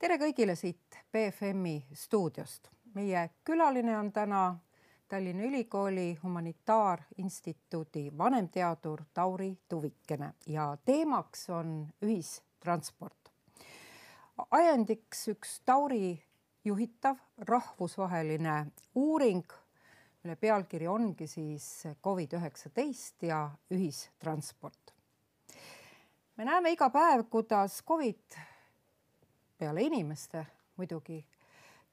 tere kõigile siit BFM-i stuudiost. meie külaline on täna Tallinna Ülikooli Humanitaarinstituudi vanemteadur Tauri Tuvikene ja teemaks on ühistransport. ajendiks üks Tauri juhitav rahvusvaheline uuring, mille pealkiri ongi siis Covid-19 ja ühistransport. me näeme iga päev, kuidas Covid peale inimeste muidugi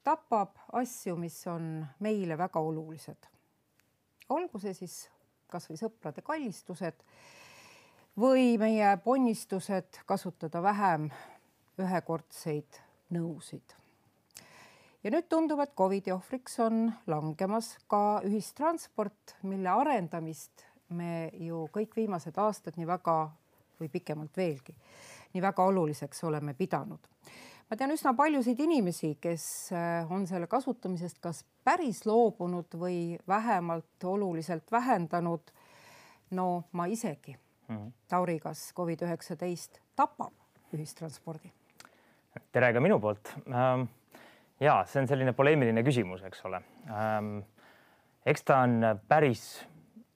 tapab asju, mis on meile väga olulised. olgu see siis kasvõi sõprade kallistused või meie ponnistused kasutada vähem ühekordseid nõusid. ja nüüd tundub, et Covidi ohvriks on langemas ka ühistransport, mille arendamist me ju kõik viimased aastad nii väga või pikemalt veelgi nii väga oluliseks oleme pidanud ma tean üsna paljusid inimesi, kes äh, on selle kasutamisest kas päris loobunud või vähemalt oluliselt vähendanud. no ma isegi mm. -hmm. Tauri, kas Covid-19 tapab ühistranspordi? tere ka minu poolt. Ähm, ja see on selline poleemiline küsimus, eks ole. Ähm, eks ta on päris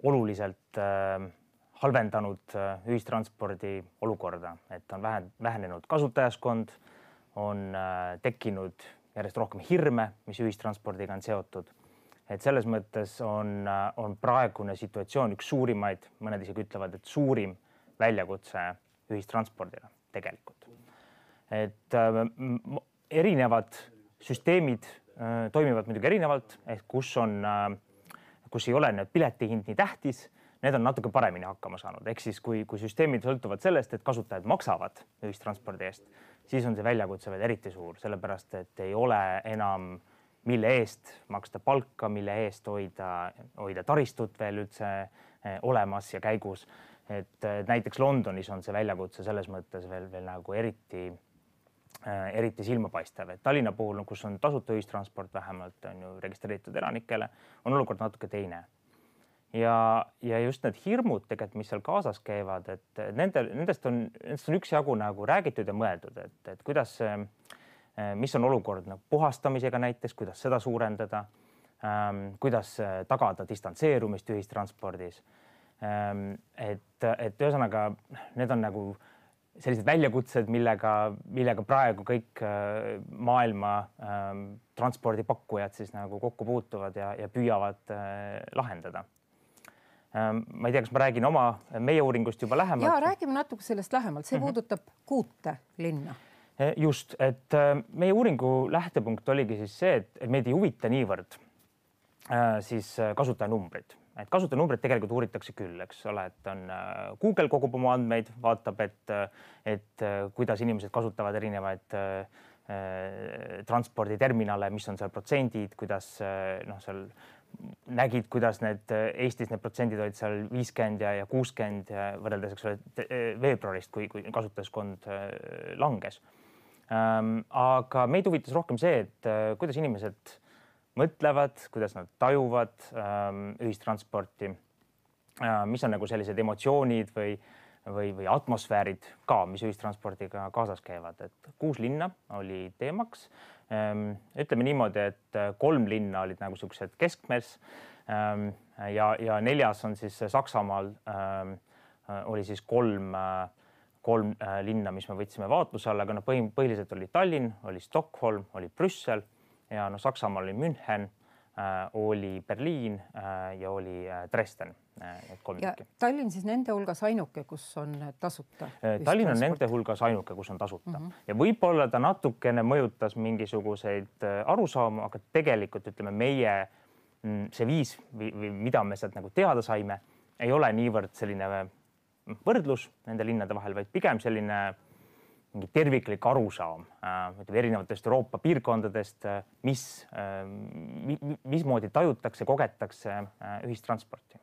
oluliselt ähm, halvendanud äh, ühistranspordi olukorda, et on vähenenud kasutajaskond on äh, tekkinud järjest rohkem hirme, mis ühistranspordiga on seotud. et selles mõttes on, äh, on praegune situatsioon üks suurimaid, mõned isegi ütlevad, et suurim väljakutse ühistranspordile tegelikult. et äh, erinevad süsteemid toimivad muidugi erinevalt, ehk kus on kus ei ole nüüd piletihind nii tähtis need on natuke paremini hakkama saanud, ehk siis kui, kui süsteemid sõltuvad sellest, et kasutajad maksavad ühistranspordi eest, siis on see väljakutse veel eriti suur, sellepärast et ei ole enam, mille eest maksta palka, mille eest hoida, hoida taristut veel üldse eh, olemas ja käigus. et näiteks Londonis on see väljakutse selles mõttes veel, veel nagu eriti eh, eriti silmapaistev, et Tallinna puhul, kus on tasuta ühistransport vähemalt on ju registreeritud elanikele, on olukord natuke teine ja, ja just need hirmud tegelikult, mis seal kaasas käivad, et nendel, nendest on, nendest on üksjagu nagu räägitud ja mõeldud, et, et kuidas, mis on olukord nagu puhastamisega näiteks, kuidas seda suurendada ähm,, kuidas tagada distantseerumist ühistranspordis ähm,. et, et ühesõnaga need on nagu sellised väljakutsed, millega, millega praegu kõik äh, maailma ähm, transpordipakkujad siis nagu kokku puutuvad ja, ja püüavad äh, lahendada ma ei tea, kas ma räägin oma, meie uuringust juba lähemalt. ja räägime natuke sellest lähemalt, see mm -hmm. puudutab kuute linna. E, just, et meie uuringu lähtepunkt oligi siis see, et meid ei huvita niivõrd äh, siis kasutajanumbrid, et kasutajanumbreid tegelikult uuritakse küll, eks ole, et on Google kogub oma andmeid, vaatab, et, et kuidas inimesed kasutavad erinevaid äh, transporditerminale, mis on seal protsendid, kuidas noh, seal nägid, kuidas need Eestis need protsendid olid seal viiskümmend ja, ja kuuskümmend võrreldes, eks ole, veebruarist, kui, kui kasutajaskond äh, langes ähm,. aga meid huvitas rohkem see, et äh, kuidas inimesed mõtlevad, kuidas nad tajuvad ähm, ühistransporti äh,. mis on nagu sellised emotsioonid või, või, või atmosfäärid ka, mis ühistranspordiga kaasas käivad, et kuus linna oli teemaks ütleme niimoodi, et äh, kolm linna olid nagu siuksed keskmes ehm, ja, ja neljas on siis Saksamaal ehm, äh, oli siis kolm, äh, kolm linna, mis me võtsime vaatluse alla, aga noh, põhiliselt oli Tallinn, oli Stockholm, oli Brüssel ja noh, Saksamaal oli München Äh, oli Berliin äh, ja oli äh, Dresden, kolm tükki. Tallinn siis nende hulgas ainuke, kus on tasuta? Tallinn on nende hulgas ainuke, kus on tasuta mm -hmm. ja võib-olla ta natukene mõjutas mingisuguseid arusaamu, aga tegelikult ütleme, meie mm, see viis või, või mida me sealt nagu teada saime, ei ole niivõrd selline võrdlus nende linnade vahel, vaid pigem selline mingi terviklik arusaam äh, ütleme erinevatest Euroopa piirkondadest, äh, mis äh, mi,, mismoodi tajutakse, kogetakse ühistransporti.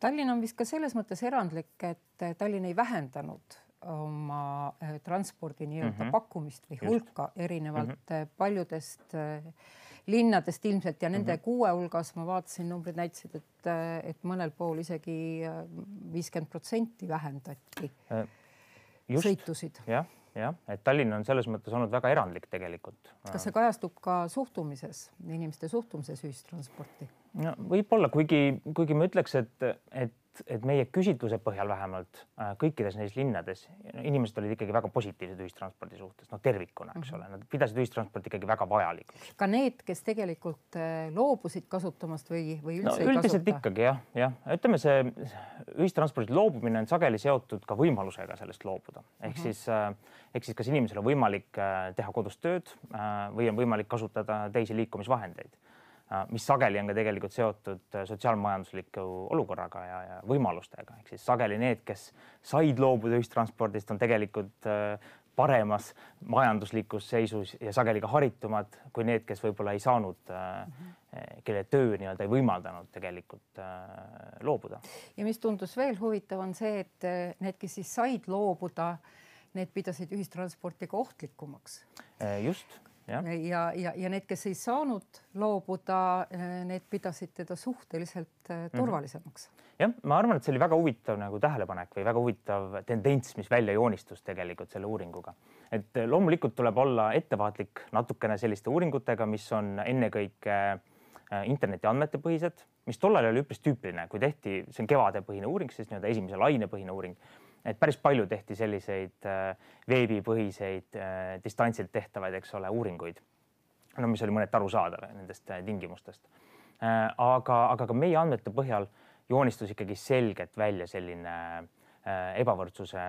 Tallinn on vist ka selles mõttes erandlik, et Tallinn ei vähendanud oma transpordi nii-öelda mm -hmm. pakkumist või hulka Just. erinevalt mm -hmm. paljudest linnadest ilmselt ja nende mm -hmm. kuue hulgas ma vaatasin, numbrid näitasid, et, et mõnel pool isegi viiskümmend protsenti vähendati Just. Sõitusid. jah, jah, et Tallinn on selles mõttes olnud väga erandlik tegelikult. kas see kajastub ka suhtumises, inimeste suhtumises ühistransporti? no võib-olla, kuigi, kuigi ma ütleks, et, et et meie küsitluse põhjal vähemalt äh, kõikides neis linnades inimesed olid ikkagi väga positiivsed ühistranspordi suhtes, noh tervikuna, eks ole, nad pidasid ühistransporti ikkagi väga vajalikuks. ka need, kes tegelikult äh, loobusid kasutamast või, või üldse no, ei üldiselt kasuta? ikkagi jah, jah, ütleme, see ühistranspordist loobumine on sageli seotud ka võimalusega sellest loobuda, ehk mm -hmm. siis äh, ehk siis kas inimesel on võimalik teha kodus tööd või on võimalik kasutada teisi liikumisvahendeid mis sageli on ka tegelikult seotud äh, sotsiaalmajandusliku olukorraga ja, ja võimalustega, ehk siis sageli need, kes said loobuda ühistranspordist, on tegelikult äh, paremas majanduslikus seisus ja sageli ka haritumad kui need, kes võib-olla ei saanud mm, -hmm. kelle töö nii-öelda ei võimaldanud tegelikult loobuda. ja mis tundus veel huvitav, on see, et need, kes siis said loobuda, need pidasid ühistransporti ka ohtlikumaks. just ja, ja, ja, ja need, kes ei saanud loobuda, eh, need pidasid teda suhteliselt eh, mhm. turvalisemaks mm. -hmm. jah, ma arvan, et see oli väga huvitav nagu tähelepanek või väga huvitav tendents, mis välja joonistus tegelikult selle uuringuga. et eh, loomulikult tuleb olla ettevaatlik natukene selliste uuringutega, mis on ennekõike interneti andmetepõhised, mis tollal oli üpris tüüpiline, kui tehti, see on kevadepõhine uuring, siis nii-öelda esimese laine põhine uuring et päris palju tehti selliseid äh, veebipõhiseid äh, distantsilt tehtavaid, eks ole, uuringuid. no mis oli mõneti arusaadav nendest äh, tingimustest. aga, aga ka meie andmete põhjal joonistus ikkagi selgelt välja selline ebavõrdsuse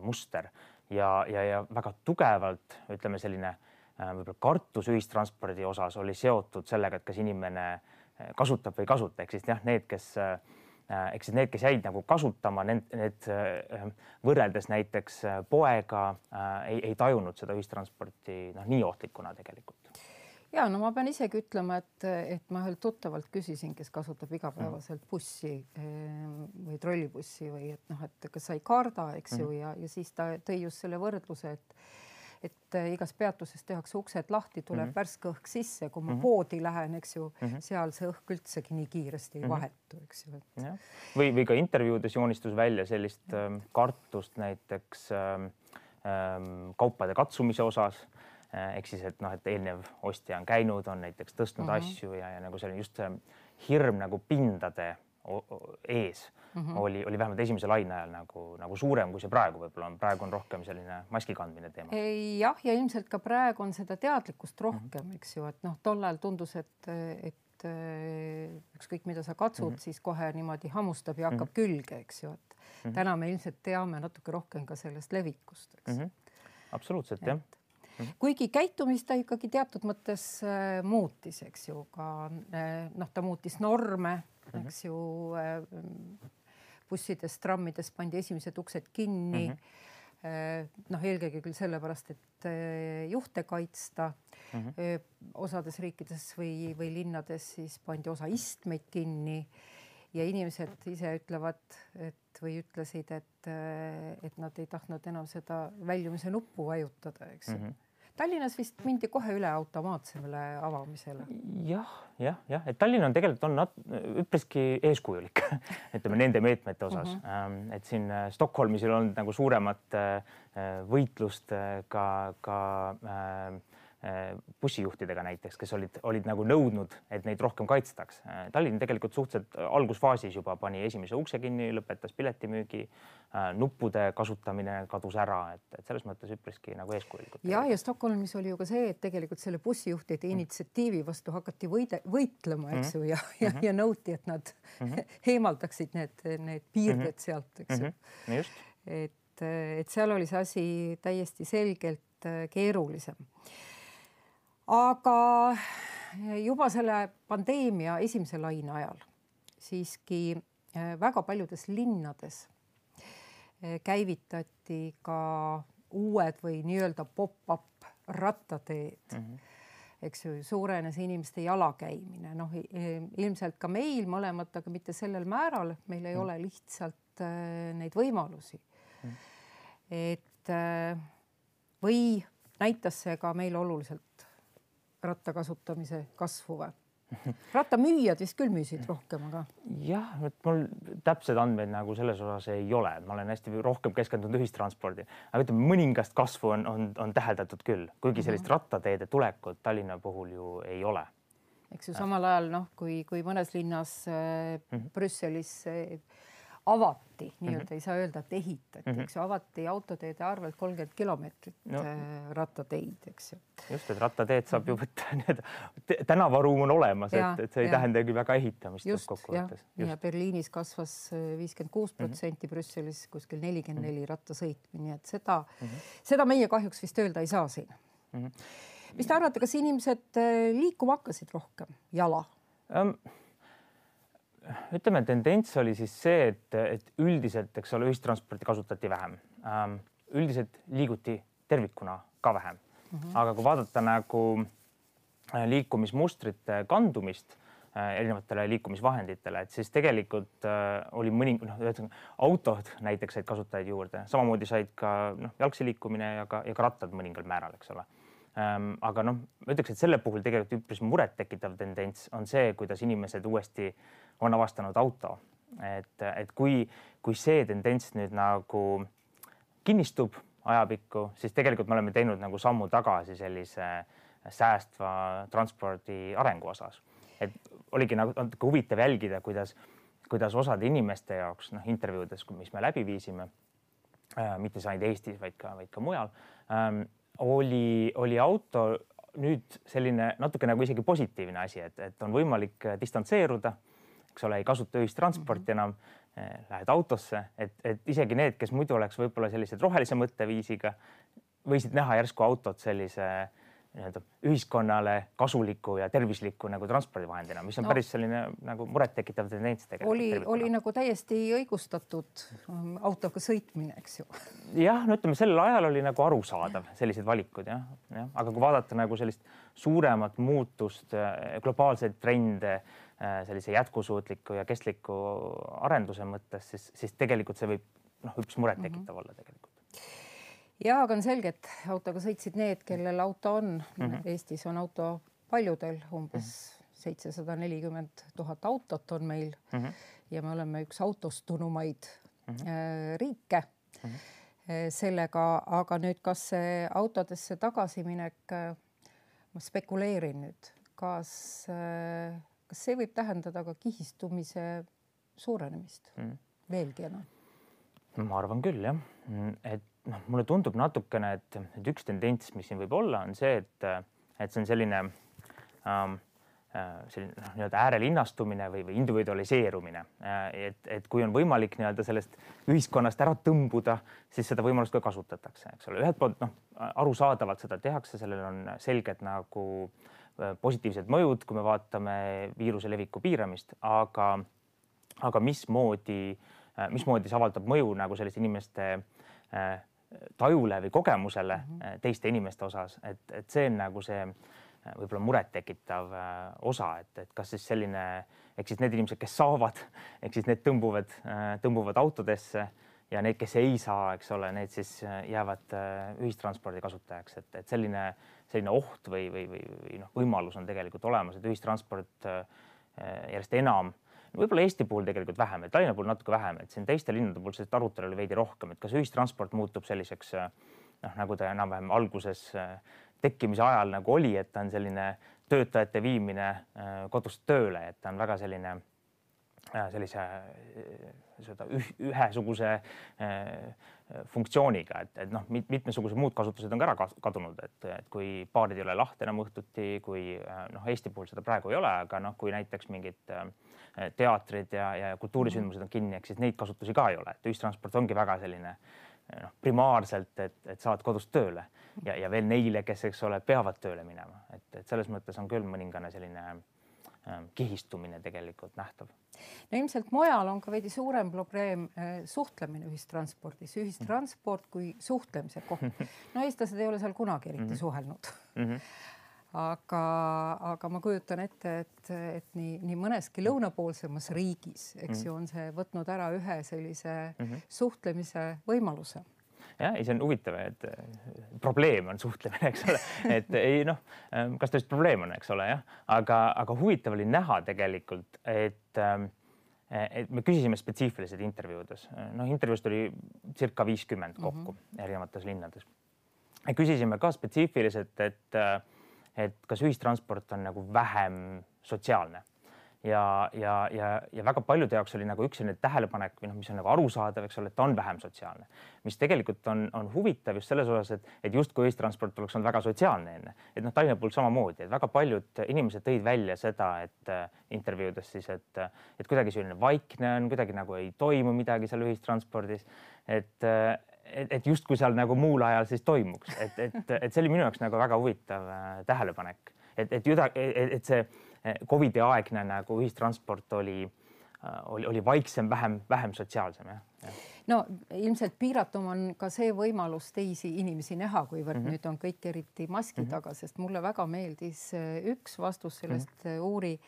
muster ja, ja, ja väga tugevalt ütleme, selline võib-olla kartus ühistranspordi osas oli seotud sellega, et kas inimene kasutab või ei kasuta, ehk siis jah, need, kes äh, Äh, siis need, kes jäid nagu kasutama, need, need äh, võrreldes näiteks äh, poega ei, ei tajunud seda ühistransporti noh, nii ohtlikuna tegelikult. ja no ma pean isegi ütlema, et, et ma ühelt tuttavalt küsisin, kes kasutab igapäevaselt bussi või trollibussi või et noh, et kas sa ei karda, eks ju, mhm. ja, ja siis ta tõi just selle võrdluse, et et äh, igas peatuses tehakse uksed lahti, tuleb mm -hmm. värske õhk sisse, kui ma mm -hmm. poodi lähen, eks ju mm, -hmm. seal see õhk üldsegi nii kiiresti ei mm -hmm. vahetu, eks ju või, või ka intervjuudes joonistus välja sellist ähm, kartust näiteks ähm, ähm, kaupade katsumise osas äh, ehk siis, et noh, et eelnev ostja on käinud, on näiteks tõstnud mm -hmm. asju ja, ja nagu selline just see hirm nagu pindade ees mm -hmm. oli, oli vähemalt esimese laine ajal nagu, nagu suurem, kui see praegu võib-olla on. praegu on rohkem selline maski kandmine teema. jah, ja ilmselt ka praegu on seda teadlikkust rohkem mm, -hmm. eks ju, et noh, tol ajal tundus, et, et ükskõik, mida sa katsud mm, -hmm. siis kohe niimoodi hammustab ja hakkab mm -hmm. külge, eks ju, et mm -hmm. täna me ilmselt teame natuke rohkem ka sellest levikust, eks mm. -hmm. absoluutselt jah Mm -hmm. kuigi käitumist ta ikkagi teatud mõttes äh, muutis, eks ju, ka äh, noh, ta muutis norme mm, -hmm. eks ju äh, bussides, trammides pandi esimesed uksed kinni mm. -hmm. noh, eelkõige küll sellepärast, et äh, juhte kaitsta mm. -hmm. osades riikides või, või linnades siis pandi osa istmeid kinni ja inimesed ise ütlevad, et või ütlesid, et, et nad ei tahtnud enam seda väljumise nuppu vajutada, eks mm -hmm Tallinnas vist mindi kohe üle automaatsemale avamisele ja,. jah, jah, jah, et Tallinn on tegelikult on nat-, üpriski eeskujulik ütleme nende meetmete osas mm, -hmm. et siin äh, Stockholmis ei olnud nagu suuremat äh, võitlust äh, ka, ka äh, Äh, bussijuhtidega näiteks, kes olid, olid nagu nõudnud, et neid rohkem kaitstaks. Äh, Tallinn tegelikult suhteliselt algusfaasis juba pani esimese ukse kinni, lõpetas piletimüügi, äh, nuppude kasutamine kadus ära, et, et selles mõttes üpriski nagu eeskujulikud. ja, ja Stockholmis oli ju ka see, et tegelikult selle bussijuhtide mm. initsiatiivi vastu hakati võide, võitlema, eks mm ju, ja, ja mm, -hmm. ja nõuti, et nad mm -hmm. eemaldaksid need, need piirded mm -hmm. sealt, eks ju mm -hmm.. et, et seal oli see asi täiesti selgelt keerulisem aga juba selle pandeemia esimese laine ajal siiski äh, väga paljudes linnades äh, käivitati ka uued või nii-öelda pop-up rattateed mm. -hmm. eks ju, suurenes inimeste jalakäimine, noh ilmselt ka meil mõlemad, aga mitte sellel määral, meil ei mm ole lihtsalt äh, neid võimalusi mm. et äh, või näitas see ka meil oluliselt ratta kasutamise kasvu või rattamüüjad vist küll müüsid rohkem, aga. jah, et mul täpseid andmeid nagu selles osas ei ole, ma olen hästi rohkem keskendunud ühistranspordi, aga ütleme, mõningast kasvu on, on, on täheldatud küll, kuigi sellist mhm. rattateede tulekut Tallinna puhul ju ei ole eks ju samal ajal noh, kui, kui mõnes linnas äh, mm -hmm. Brüsselis äh, avati nii-öelda mm, -hmm. ei saa öelda, et ehitati mm, -hmm. eks ju, avati autoteede arvelt kolmkümmend kilomeetrit no. Äh, rattateid, eks ju. just, et rattateed saab ju võtta nii-öelda tänavaruum on olemas, et, et see ei ja. tähendagi väga ehitamist kokkuvõttes. ja Berliinis kasvas viiskümmend kuus protsenti, mhm. Brüsselis kuskil nelikümmend neli mhm. rattasõitmi, nii et seda mm, -hmm. seda meie kahjuks vist öelda ei saa siin mm. -hmm mis te arvate, kas inimesed äh, liikuma hakkasid rohkem jala um,? Ütleme, tendents oli siis see, et, et üldiselt, eks ole, ühistransporti kasutati vähem um,. üldiselt liiguti tervikuna ka vähem mm. -hmm. aga kui vaadata nagu äh, liikumismustrite kandumist äh, erinevatele liikumisvahenditele, et siis tegelikult äh, oli mõni noh, ühesõnaga autod näiteks said kasutajaid juurde, samamoodi said ka noh, jalgsi liikumine ja ka ja ka rattad mõningal määral, eks ole ähm,. Aga noh, ma ütleks, et selle puhul tegelikult üpris murettekitav tendents on see, kuidas inimesed uuesti on avastanud auto. et, et kui, kui see tendents nüüd nagu kinnistub ajapikku, siis tegelikult me oleme teinud nagu sammu tagasi sellise säästva transpordi arengu osas. et oligi nagu natuke huvitav jälgida, kuidas, kuidas osade inimeste jaoks noh, intervjuudes, mis me läbi viisime äh,, mitte ainult Eestis, vaid ka, vaid ka mujal ähm,, oli, oli auto nüüd selline natuke nagu isegi positiivne asi, et, et on võimalik distantseeruda, eks ole, ei kasuta ühistransporti mhm. enam eh,, lähed autosse, et, et isegi need, kes muidu oleks võib-olla sellised rohelise mõtteviisiga, võisid näha järsku autot sellise äh, nii-öelda ühiskonnale kasuliku ja tervisliku nagu transpordivahendina, mis on no, päris selline nagu murettekitav tendents tegelikult. oli, oli nagu täiesti õigustatud um, autoga sõitmine, eks ju. jah, no ütleme, sel ajal oli nagu arusaadav sellised valikud jah, jah, aga kui vaadata nagu sellist suuremat muutust, äh, globaalseid trende äh, sellise jätkusuutliku ja kestliku arenduse mõttes, siis, siis tegelikult see võib noh, üpris murettekitav mm -hmm. olla tegelikult ja aga on selge, et autoga sõitsid need, kellel auto on mm. -hmm. Eestis on auto paljudel, umbes mhm. seitsesada nelikümmend tuhat autot on meil mm -hmm. ja me oleme üks autostunumaid mm -hmm. riike mm. -hmm. sellega, aga nüüd, kas see autodesse tagasiminek, äh, ma spekuleerin nüüd, kas kas see võib tähendada ka kihistumise suurenemist mm -hmm. veelgi enam? ma arvan küll jah, et noh, mulle tundub natukene, et, et üks tendents, mis siin võib olla, on see, et, et see on selline ähm, äh, selline noh, nii-öelda äärelinnastumine või, või individualiseerumine. Äh, et, et kui on võimalik nii-öelda sellest ühiskonnast ära tõmbuda, siis seda võimalust ka kasutatakse, eks ole, ühelt poolt noh, arusaadavalt seda tehakse, sellel on selged nagu äh, positiivsed mõjud, kui me vaatame viiruse leviku piiramist, aga, aga mismoodi, mismoodi see avaldab mõju nagu selliste inimeste tajule või kogemusele mm -hmm. teiste inimeste osas, et, et see on nagu see äh, võib-olla murettekitav äh, osa, et, et kas siis selline ehk siis need inimesed, kes saavad, ehk siis need tõmbuvad, tõmbuvad autodesse ja need, kes ei saa, eks ole, need siis jäävad ühistranspordi kasutajaks, et, et selline, selline oht või, või, või, või noh, võimalus on tegelikult olemas, et ühistransport järjest enam võib-olla Eesti puhul tegelikult vähem, Tallinna puhul natuke vähem, et siin teiste linnade puhul sellist arutelu oli veidi rohkem, et kas ühistransport muutub selliseks noh, nagu ta enam-vähem alguses tekkimise ajal nagu oli, et ta on selline töötajate viimine kodust tööle, et ta on väga selline sellise seda ühesuguse funktsiooniga, et, et noh, mitmesugused muud kasutused on ka ära kadunud, et, et kui baarid ei ole lahti enam õhtuti, kui noh, Eesti puhul seda praegu ei ole, aga noh, kui näiteks mingid äh, teatrid ja, ja kultuurisündmused on kinni, ehk siis neid kasutusi ka ei ole, et ühistransport ongi väga selline eh, noh, primaarselt, et, et saad kodust tööle ja, ja veel neile, kes, eks ole, peavad tööle minema, et, et selles mõttes on küll mõningane selline äh, kihistumine tegelikult nähtav. no ilmselt mujal on ka veidi suurem probleem äh, suhtlemine ühistranspordis, ühistransport kui suhtlemise koht. no eestlased ei ole seal kunagi eriti mm -hmm. suhelnud mm. -hmm aga, aga ma kujutan ette, et, et nii, nii mõneski lõunapoolsemas riigis, eks mm -hmm. ju, on see võtnud ära ühe sellise mm -hmm. suhtlemise võimaluse jah, ei, see on huvitav, et probleem on suhtlemine, eks ole, et ei noh, kas tõesti probleem on, eks ole, jah, aga, aga huvitav oli näha tegelikult, et ähm, et me küsisime spetsiifiliselt intervjuudes, noh, intervjuust oli circa viiskümmend kokku mm -hmm. erinevates linnades. küsisime ka spetsiifiliselt, et, et kas ühistransport on nagu vähem sotsiaalne. Ja, ja, ja, ja väga paljude jaoks oli nagu üks selline tähelepanek või noh, mis on nagu arusaadav, eks ole, et ta on vähem sotsiaalne, mis tegelikult on, on huvitav just selles osas, et, et justkui ühistransport oleks olnud väga sotsiaalne enne, et noh, Tallinna puhul samamoodi, et väga paljud inimesed tõid välja seda, et äh, intervjuudes siis, et, et kuidagi selline vaikne on, kuidagi nagu ei toimu midagi seal ühistranspordis, et äh, et, et justkui seal nagu muul ajal siis toimuks, et, et, et see oli minu jaoks nagu väga huvitav äh, tähelepanek, et, et, et, et see Covidi aegne nagu ühistransport oli, äh, oli, oli vaiksem, vähem, vähem sotsiaalsem jah ja. no ilmselt piiratum on ka see võimalus teisi inimesi näha, kuivõrd mm -hmm. nüüd on kõik eriti maski mm -hmm. taga, sest mulle väga meeldis äh, üks vastus sellest mm -hmm. uuri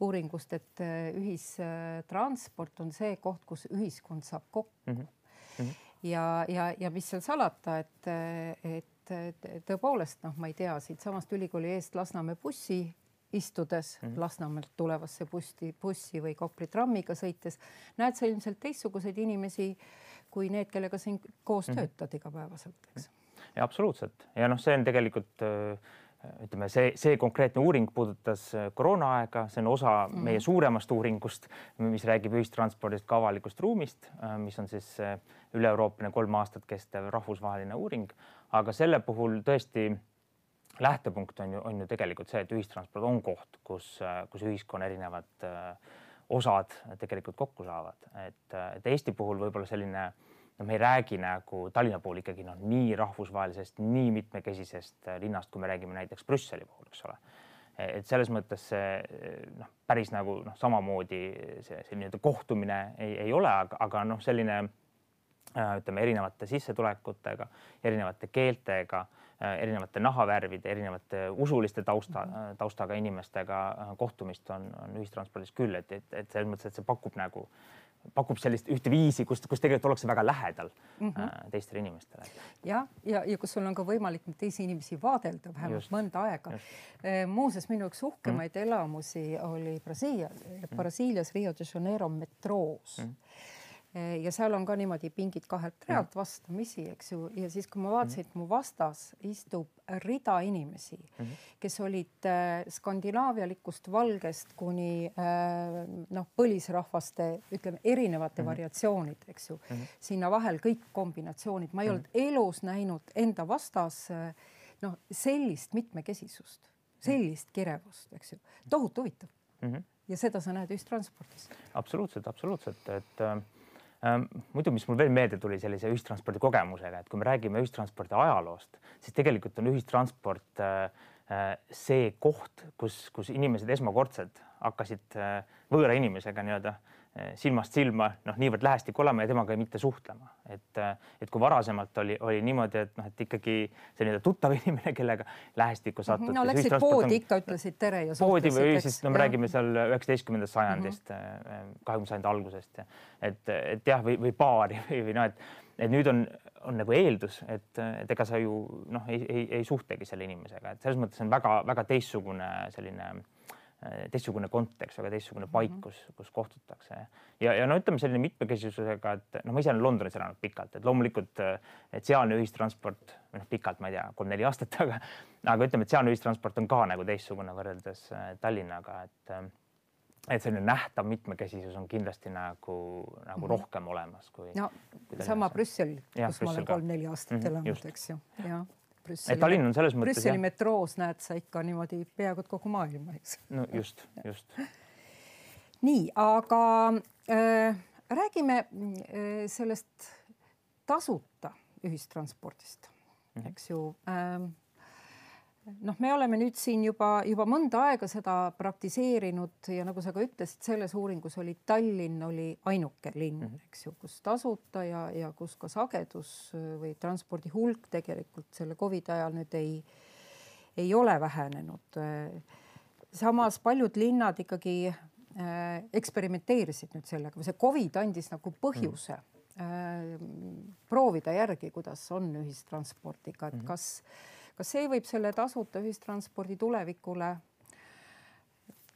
uuringust, et ühistransport on see koht, kus ühiskond saab kokku mm. -hmm. Ja, ja, ja mis seal salata, et, et tõepoolest noh, ma ei tea, siitsamast ülikooli eest Lasnamäe bussi istudes mm. Lasnamäelt tulevasse bussi, bussi või Kopli trammiga sõites, näed sa ilmselt teistsuguseid inimesi kui need, kellega sa koos mm töötad igapäevaselt, eks. ja absoluutselt ja noh, see on tegelikult ütleme, see, see konkreetne uuring puudutas koroonaaega, see on osa mm. meie suuremast uuringust, mis räägib ühistranspordist ka avalikust ruumist, mis on siis üle-Euroopaline kolm aastat kestev rahvusvaheline uuring, aga selle puhul tõesti lähtepunkt on ju, on ju tegelikult see, et ühistransport on koht, kus, kus ühiskonna erinevad äh, osad tegelikult kokku saavad, et, et Eesti puhul võib-olla selline no me ei räägi nagu Tallinna puhul ikkagi noh, nii rahvusvahelisest, nii mitmekesisest äh, linnast, kui me räägime näiteks Brüsseli puhul, eks ole. et selles mõttes see noh, päris nagu noh, samamoodi see, see nii-öelda kohtumine ei, ei ole, aga, aga noh, selline äh, ütleme erinevate sissetulekutega, erinevate keeltega Äh, erinevate nahavärvide, erinevate usuliste tausta, mhm. taustaga inimestega kohtumist on, on ühistranspordis küll, et, et, et selles mõttes, et see pakub nagu, pakub sellist ühte viisi, kus, kus tegelikult ollakse väga lähedal mm -hmm. teistele inimestele. ja, ja, ja kus sul on ka võimalik teisi inimesi vaadelda vähemalt just, mõnda aega. muuseas, minu üks uhkemaid mm -hmm. elamusi oli Brasiilia, Brasiilias Rio de Janeiro metroos mm. -hmm ja seal on ka niimoodi pingid kahelt realt vastamisi, eks ju, ja siis, kui ma vaatasin, et mu vastas istub rida inimesi -hmm. kes olid äh, skandinaavialikust valgest kuni äh, noh, põlisrahvaste, ütleme erinevate -hmm. variatsioonid, eks ju. -hmm. sinna vahel kõik kombinatsioonid, ma ei olnud elus näinud enda vastas noh, sellist mitmekesisust, sellist kirevust, eks ju, tohutu huvitav. Ja seda sa näed ühistranspordis. absoluutselt, absoluutselt, et äh muidu, mis mul veel meelde tuli sellise ühistranspordi kogemusega, et kui me räägime ühistranspordi ajaloost, siis tegelikult on ühistransport äh, see koht, kus, kus inimesed esmakordselt hakkasid äh, võõra inimesega nii-öelda Eh, silmast silma noh, niivõrd lähestikku olema ja temaga mitte suhtlema, et, et kui varasemalt oli, oli niimoodi, et noh, et ikkagi see nii-öelda tuttav inimene, kellega lähestikku sattuti. no läksid poodi ikka, ütlesid tere ja poodi või siis no me ja. räägime seal üheksateistkümnendast sajandist, mhm. eh, kahekümnenda sajandi algusest, et, et jah, või, või baari või, või noh, et, et nüüd on, on nagu eeldus, et, et ega sa ju noh, ei, ei, ei suhtlegi selle inimesega, et selles mõttes on väga-väga teistsugune selline Äh, teistsugune kontekst, väga teistsugune paik, mhm. kus, kus kohtutakse ja, ja no ütleme selline mitmekesisusega, et noh, ma ise olen Londonis elanud pikalt, et loomulikult, et sealne ühistransport või noh, pikalt, ma ei tea, kolm-neli aastat, aga aga ütleme, et sealne ühistransport on ka nagu teistsugune võrreldes äh, Tallinnaga, et et selline nähtav mitmekesisus on kindlasti nagu, nagu mm -hmm. rohkem olemas kui. no kui sama Brüssel, kus ma olen kolm-neli aastat mm -hmm, elanud, eks ju, jah Brüsseli, Tallinn on selles mõttes. Brüsseli metroos näed sa ikka niimoodi peaaegu et kogu maailma, eks. no just, just. nii, aga äh, räägime äh, sellest tasuta ühistranspordist mm, -hmm. eks ju äh, noh, me oleme nüüd siin juba, juba mõnda aega seda praktiseerinud ja nagu sa ka ütlesid, selles uuringus oli Tallinn oli ainuke linn -hmm. eks ju, kus tasuta ja, ja kus ka sagedus või transpordi hulk tegelikult selle Covidi ajal nüüd ei, ei ole vähenenud. samas paljud linnad ikkagi äh, eksperimenteerisid nüüd sellega või see Covid andis nagu põhjuse mm. proovida järgi, kuidas on ühistranspordiga, et mm -hmm. Kas see võib selle tasuta ühistranspordi tulevikule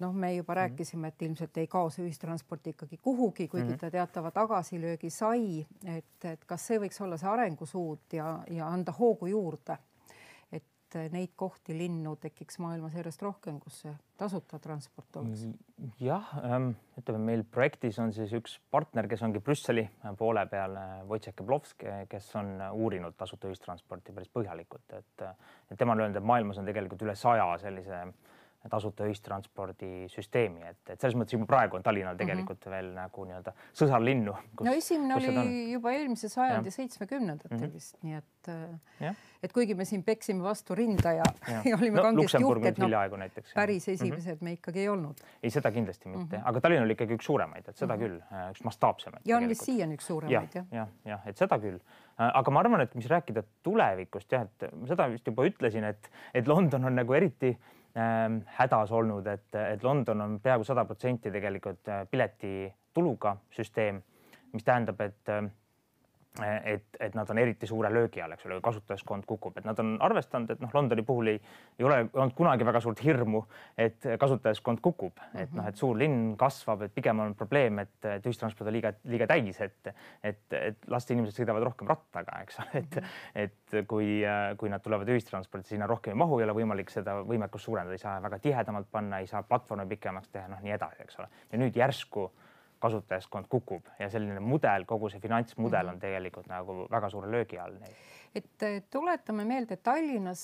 noh, me juba -hmm. rääkisime, et ilmselt ei kao see ühistransport ikkagi kuhugi, kuigi mm -hmm. ta teatava tagasilöögi sai, et, et kas see võiks olla see arengusuund ja, ja anda hoogu juurde et neid kohti, linnu tekiks maailmas järjest rohkem, kus see tasuta transport oleks? jah, ähm, ütleme meil projektis on siis üks partner, kes ongi Brüsseli poole peal, äh, Wojciech Keblovski, kes on uurinud tasuta ühistransporti päris põhjalikult, et, et tema on öelnud, et maailmas on tegelikult üle saja sellise äh, tasuta ühistranspordisüsteemi, et, et selles mõttes juba praegu on Tallinnal tegelikult mm -hmm. veel nagu nii-öelda sõsarlinnu. no esimene oli juba eelmise sajandi seitsmekümnendatel mm -hmm. vist, nii et, et kuigi me siin peksime vastu rinda ja, ja. ja olime no, kangesti uhked, no näiteks, päris esimesed mm -hmm. me ikkagi ei olnud. ei, seda kindlasti mitte mm, -hmm. aga Tallinn oli ikkagi üks suuremaid, et seda mm -hmm. küll, äh, üks mastaapsemaid. ja on vist siiani üks suuremaid jah? jah, jah, et seda küll äh, aga ma arvan, et mis rääkida tulevikust jah, et seda vist juba ütlesin, et, et London on nagu eriti hädas olnud, et, et London on peaaegu sada protsenti tegelikult äh, piletituluga süsteem, mis tähendab, et äh, et, et nad on eriti suure löögi all, eks ole, kasutajaskond kukub, et nad on arvestanud, et noh, Londoni puhul ei, ei ole olnud kunagi väga suurt hirmu, et kasutajaskond kukub mm, -hmm. et noh, et suur linn kasvab, et pigem on probleem, et, et ühistransport on liiga, liiga täis, et, et, et las inimesed sõidavad rohkem rattaga, eks ole, et et kui, kui nad tulevad ühistransporti, sinna rohkem ei mahu, ei ole võimalik seda võimekust suurendada, ei saa väga tihedamalt panna, ei saa platvormi pikemaks teha, noh, nii edasi, eks ole. ja nüüd järsku kasutajaskond kukub ja selline mudel, kogu see finantsmudel on mhm. tegelikult nagu väga suure löögi all. et tuletame meelde, et Tallinnas,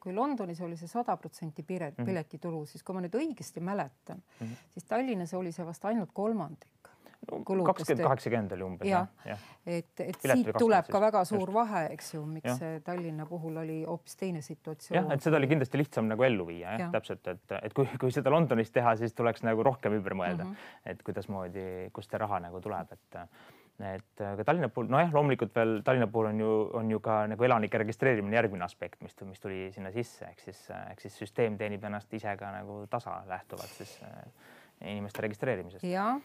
kui Londonis oli see sada protsenti mhm. piletitulu, siis kui ma nüüd õigesti mäletan mm, -hmm. siis Tallinnas oli see vast ainult kolmandik kakskümmend, kaheksakümmend oli umbes ja,. jah, et, et siit tuleb ka väga suur just. vahe, eks ju, miks ja. Tallinna puhul oli hoopis teine situatsioon. jah, et seda oli kindlasti lihtsam nagu ellu viia, jah ja., täpselt, et, et kui, kui seda Londonis teha, siis tuleks nagu rohkem ümber mõelda mm, -hmm. et kuidasmoodi, kust see raha nagu tuleb, et et ka Tallinna puhul, nojah, loomulikult veel Tallinna puhul on ju, on ju ka nagu elanike registreerimine järgmine aspekt, mis, mis tuli sinna sisse, ehk siis, ehk siis süsteem teenib ennast ise ka nagu tasa lähtuvalt siis inimeste registreerimisest. jah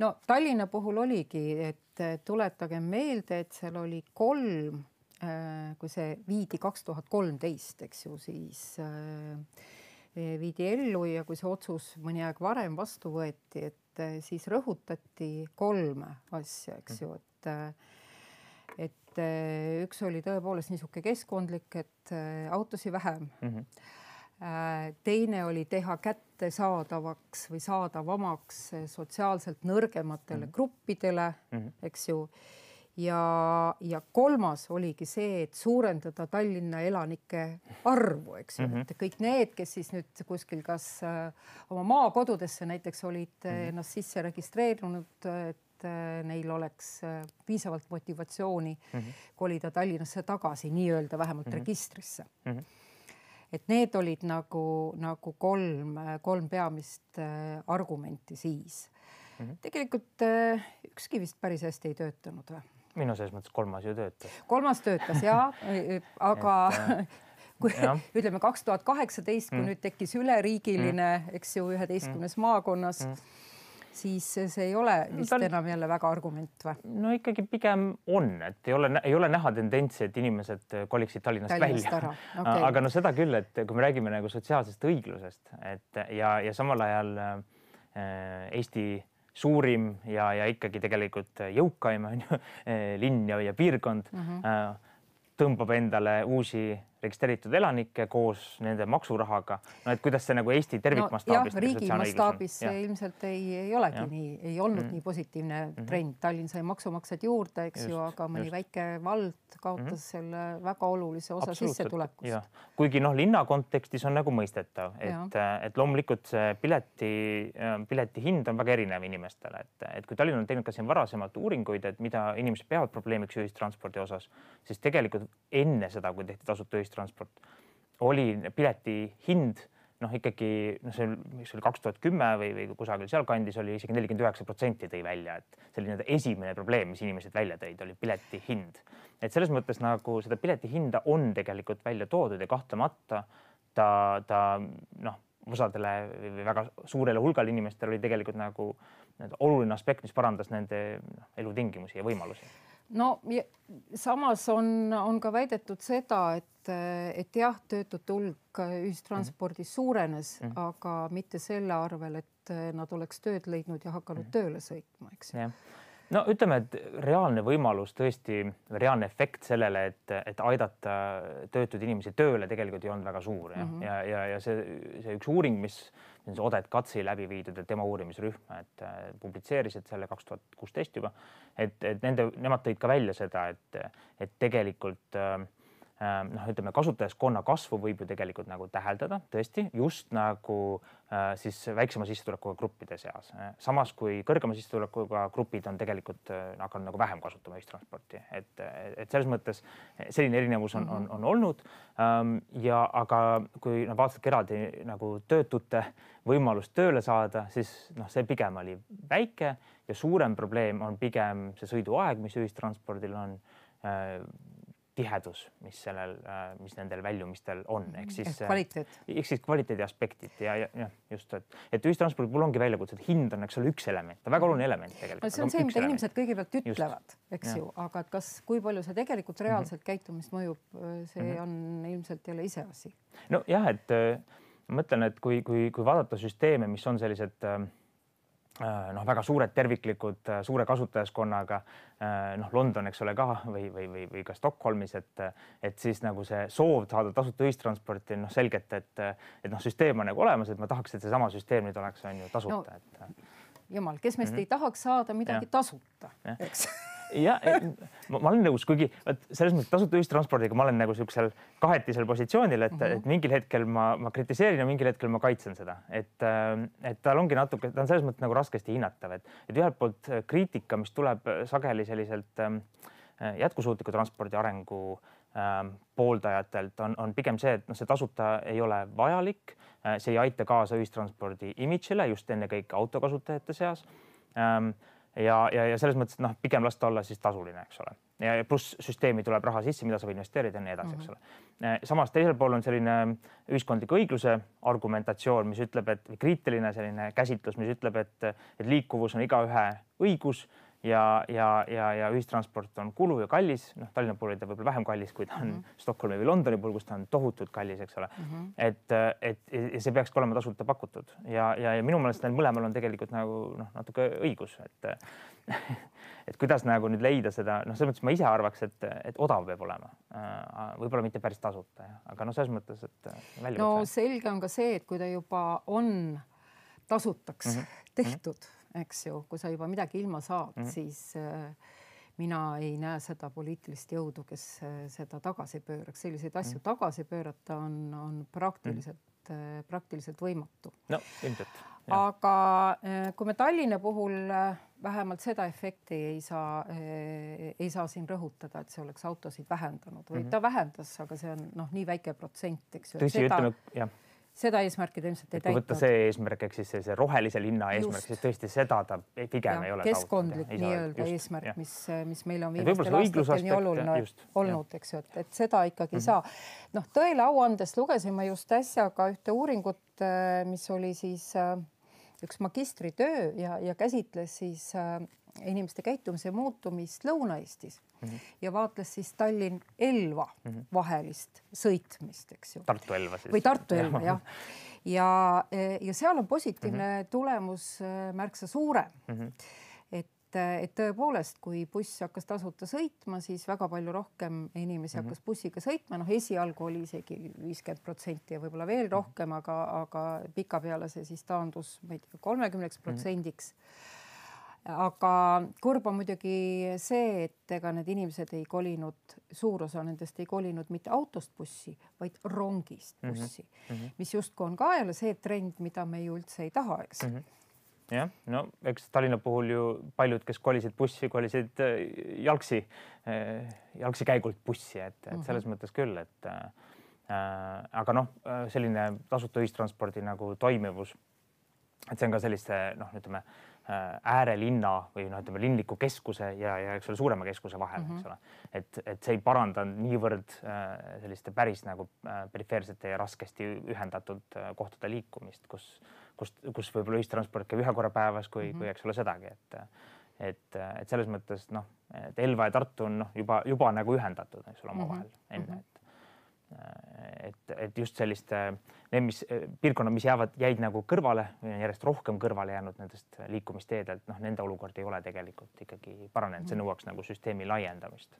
no Tallinna puhul oligi, et tuletage meelde, et seal oli kolm, äh, kui see viidi kaks tuhat kolmteist, eks ju, siis äh, viidi ellu ja kui see otsus mõni aeg varem vastu võeti, et äh, siis rõhutati kolme asja, eks ju, et et üks oli tõepoolest niisugune keskkondlik, et autosid vähem mm. -hmm teine oli teha kättesaadavaks või saadavamaks sotsiaalselt nõrgematele mm -hmm. gruppidele mm, -hmm. eks ju. ja, ja kolmas oligi see, et suurendada Tallinna elanike arvu, eks ju mm, -hmm. et kõik need, kes siis nüüd kuskil kas äh, oma maakodudesse näiteks olid mm -hmm. ennast sisse registreerinud, et äh, neil oleks piisavalt motivatsiooni mm -hmm. kolida Tallinnasse tagasi, nii-öelda vähemalt mm -hmm. registrisse mm. -hmm et need olid nagu, nagu kolm, kolm peamist äh, argumenti siis mm. -hmm. tegelikult äh, ükski vist päris hästi ei töötanud või? minu selles mõttes kolmas ju töötas. kolmas töötas ja aga et, äh, kui ja. ütleme kaks tuhat kaheksateist, kui mm. nüüd tekkis üleriigiline mm., eks ju, üheteistkümnes mm. maakonnas mm siis see ei ole vist Tal... enam jälle väga argument või? no ikkagi pigem on, et ei ole, ei ole näha tendentsi, et inimesed koliksid Tallinnast, Tallinnast välja. Okay. aga no seda küll, et kui me räägime nagu sotsiaalsest õiglusest, et ja, ja samal ajal äh, Eesti suurim ja, ja ikkagi tegelikult jõukaim on ju linn ja, ja piirkond mm -hmm. äh, tõmbab endale uusi registreeritud elanikke koos nende maksurahaga. no et kuidas see nagu Eesti tervikmastaabis no,. riigi mastaabis see ilmselt ei, ei olegi ja. nii, ei olnud mm. nii positiivne mm -hmm. trend. Tallinn sai maksumaksjaid juurde, eks just, ju, aga mõni just. väike vald kaotas mm -hmm. selle väga olulise osa sissetulekust. kuigi noh, linna kontekstis on nagu mõistetav, et, et loomulikult see pileti, pileti hind on väga erinev inimestele, et, et kui Tallinn on teinud ka siin varasemalt uuringuid, et mida inimesed peavad probleemiks ühistranspordi osas, siis tegelikult enne seda, kui tehti tasuta ühistransporti, ühistransport, oli pileti hind noh, ikkagi noh, see, mis oli kaks tuhat kümme või, või kusagil sealkandis oli isegi nelikümmend üheksa protsenti tõi välja, et see oli nii-öelda esimene probleem, mis inimesed välja tõid, oli pileti hind. et selles mõttes nagu seda pileti hinda on tegelikult välja toodud ja kahtlemata ta, ta noh, osadele või väga suurele hulgale inimestele oli tegelikult nagu oluline aspekt, mis parandas nende noh, elutingimusi ja võimalusi no samas on, on ka väidetud seda, et, et jah, töötute hulk ühistranspordis mm -hmm. suurenes mm, -hmm. aga mitte selle arvel, et nad oleks tööd leidnud ja hakanud mm -hmm. tööle sõitma, eks ju no ütleme, et reaalne võimalus tõesti, reaalne efekt sellele, et, et aidata töötuid inimesi tööle tegelikult ei olnud väga suur ja mm, -hmm. ja, ja, ja see, see üks uuring, mis see Odet Katsi läbi viidud, et tema uurimisrühm, et äh, publitseerisid selle kaks tuhat kuusteist juba, et, et nende, nemad tõid ka välja seda, et, et tegelikult Äh, noh, ütleme kasutajaskonna kasvu võib ju tegelikult nagu täheldada tõesti just nagu äh, siis väiksema sissetulekuga gruppide seas. samas kui kõrgema sissetulekuga grupid on tegelikult äh, hakanud nagu vähem kasutama ühistransporti, et, et selles mõttes selline erinevus on, on, on olnud ähm,. ja aga kui noh, vaatasidki eraldi nagu töötute võimalust tööle saada, siis noh, see pigem oli väike ja suurem probleem on pigem see sõiduaeg, mis ühistranspordil on äh, tihedus, mis sellel, äh, mis nendel väljumistel on, ehk siis ehk kvaliteet, ehk siis kvaliteedi aspektid ja, ja, ja just, et, et ühistranspordil puhul ongi väljakutsed, hind on, eks ole, üks element, väga oluline element tegelikult. no see on see, mida element. inimesed kõigepealt ütlevad, eks ja. ju, aga et kas, kui palju see tegelikult reaalselt mm -hmm. käitumist mõjub, see mm -hmm. on ilmselt jälle iseasi. nojah, et äh, ma mõtlen, et kui, kui, kui vaadata süsteeme, mis on sellised äh, Äh, noh, väga suured terviklikud, äh, suure kasutajaskonnaga äh, noh, London, eks ole ka või, või, või, või ka Stockholmis, et, et siis nagu see soov saada tasuta ühistransporti, noh, selgelt, et, et noh, süsteem on nagu olemas, et ma tahaks, et seesama süsteem nüüd oleks, on ju tasuta no,, et. jumal, kes meist mm -hmm. ei tahaks saada midagi ja. tasuta, eks jah, ma, ma olen nõus, kuigi vot selles mõttes tasuta ühistranspordiga ma olen nagu siuksel kahetisel positsioonil, et mm, -hmm. et mingil hetkel ma, ma kritiseerin ja mingil hetkel ma kaitsen seda, et, äh, et tal ongi natuke, ta on selles mõttes nagu raskesti hinnatav, et, et ühelt poolt äh, kriitika, mis tuleb sageli selliselt ähm, äh, jätkusuutliku transpordi arengu ähm, pooldajatelt on, on pigem see, et noh, see tasuta ei ole vajalik, see ei aita kaasa ühistranspordi imidžile just ennekõike autokasutajate seas ähm, ja, ja, ja selles mõttes noh, pigem las ta olla siis tasuline, eks ole. ja, ja pluss süsteemi tuleb raha sisse, mida saab investeerida ja nii edasi mm, -hmm. eks mhm. ole. samas teisel pool on selline ühiskondliku õigluse argumentatsioon, mis ütleb, et kriitiline selline käsitlus, mis ütleb, et, et liikuvus on igaühe õigus ja, ja, ja, ja ühistransport on kulu ja kallis, noh, Tallinna puhul oli ta võib-olla vähem kallis, kui ta on mm -hmm. Stockholmi või Londoni puhul, kus ta on tohutult kallis, eks ole mm. -hmm. et, et ja see peakski olema tasuta pakutud ja, ja, ja minu meelest neil mõlemal on tegelikult nagu noh, natuke õigus, et et kuidas nagu nüüd leida seda, noh, selles mõttes ma ise arvaks, et, et odav peab olema, võib-olla mitte päris tasuta, aga noh, selles mõttes, et. no selge on ka see, et kui ta juba on tasutaks mm -hmm. tehtud mm, -hmm eks ju, kui sa juba midagi ilma saad mm, -hmm. siis äh, mina ei näe seda poliitilist jõudu, kes äh, seda tagasi pööraks, selliseid asju mm tagasi pöörata on, on praktiliselt mm, praktiliselt võimatu. no ilmselt. aga kui me Tallinna puhul vähemalt seda efekti ei saa, ei saa siin rõhutada, et see oleks autosid vähendanud või mm -hmm. ta vähendas, aga see on noh, nii väike protsent, eks ju. tõsi, ütleme jah seda eesmärki ta ilmselt ei täitnud. võtta see eesmärk ehk siis see rohelise linna eesmärk, siis tõesti seda ta pigem ja, ei ole. keskkondlik nii-öelda eesmärk, mis, mis meil on viimastel aastatel nii oluline just, olnud, eks ju, et, et seda ikkagi mm -hmm. saa. noh, tõele au andes lugesin ma just äsja ka ühte uuringut, mis oli siis äh, üks magistritöö ja, ja käsitles siis äh, inimeste käitumise muutumist Lõuna-Eestis mm -hmm. ja vaatles siis Tallinn-Elva mm -hmm. vahelist sõitmist, eks ju. Tartu-Elva siis. või Tartu-Elva jah. ja, ja, ja seal on positiivne mm -hmm. tulemus äh, märksa suurem mm. -hmm et, et tõepoolest, kui buss hakkas tasuta sõitma, siis väga palju rohkem inimesi mm -hmm. hakkas bussiga sõitma, noh, esialgu oli isegi viiskümmend protsenti ja võib-olla veel rohkem, aga, aga pikapeale see siis taandus, ma ei tea, kolmekümneks protsendiks mm. -hmm aga kurb on muidugi see, et ega need inimesed ei kolinud, suur osa nendest ei kolinud mitte autost bussi, vaid rongist mhm, bussi mm, -hmm. mis justkui on ka jälle see trend, mida me ju üldse ei taha, eks mm. -hmm jah, no eks Tallinna puhul ju paljud, kes kolisid bussi, kolisid äh, jalgsi, äh, jalgsi käigult bussi, et, et mhm. selles mm -hmm. mõttes küll, et äh, aga noh, selline tasuta ühistranspordi nagu toimivus, et see on ka selliste noh, ütleme äärelinna või noh, ütleme linliku keskuse ja, ja eks ole suurema keskuse vahel mm, -hmm. eks ole. et, et see ei parandanud niivõrd selliste päris nagu perifeersete ja raskesti ühendatud kohtade liikumist, kus, kus, kus võib-olla ühistransport käib ühe korra päevas, kui mm, -hmm. kui eks ole sedagi, et et, et selles mõttes noh, et Elva ja Tartu on noh, juba juba nagu ühendatud, eks ole, omavahel mm -hmm. enne, et et, just selliste, need, mis piirkonnad, mis jäävad, jäid nagu kõrvale või on järjest rohkem kõrvale jäänud nendest liikumisteedelt, noh, nende olukord ei ole tegelikult ikkagi paranenud, see mhm. nõuaks nagu süsteemi laiendamist,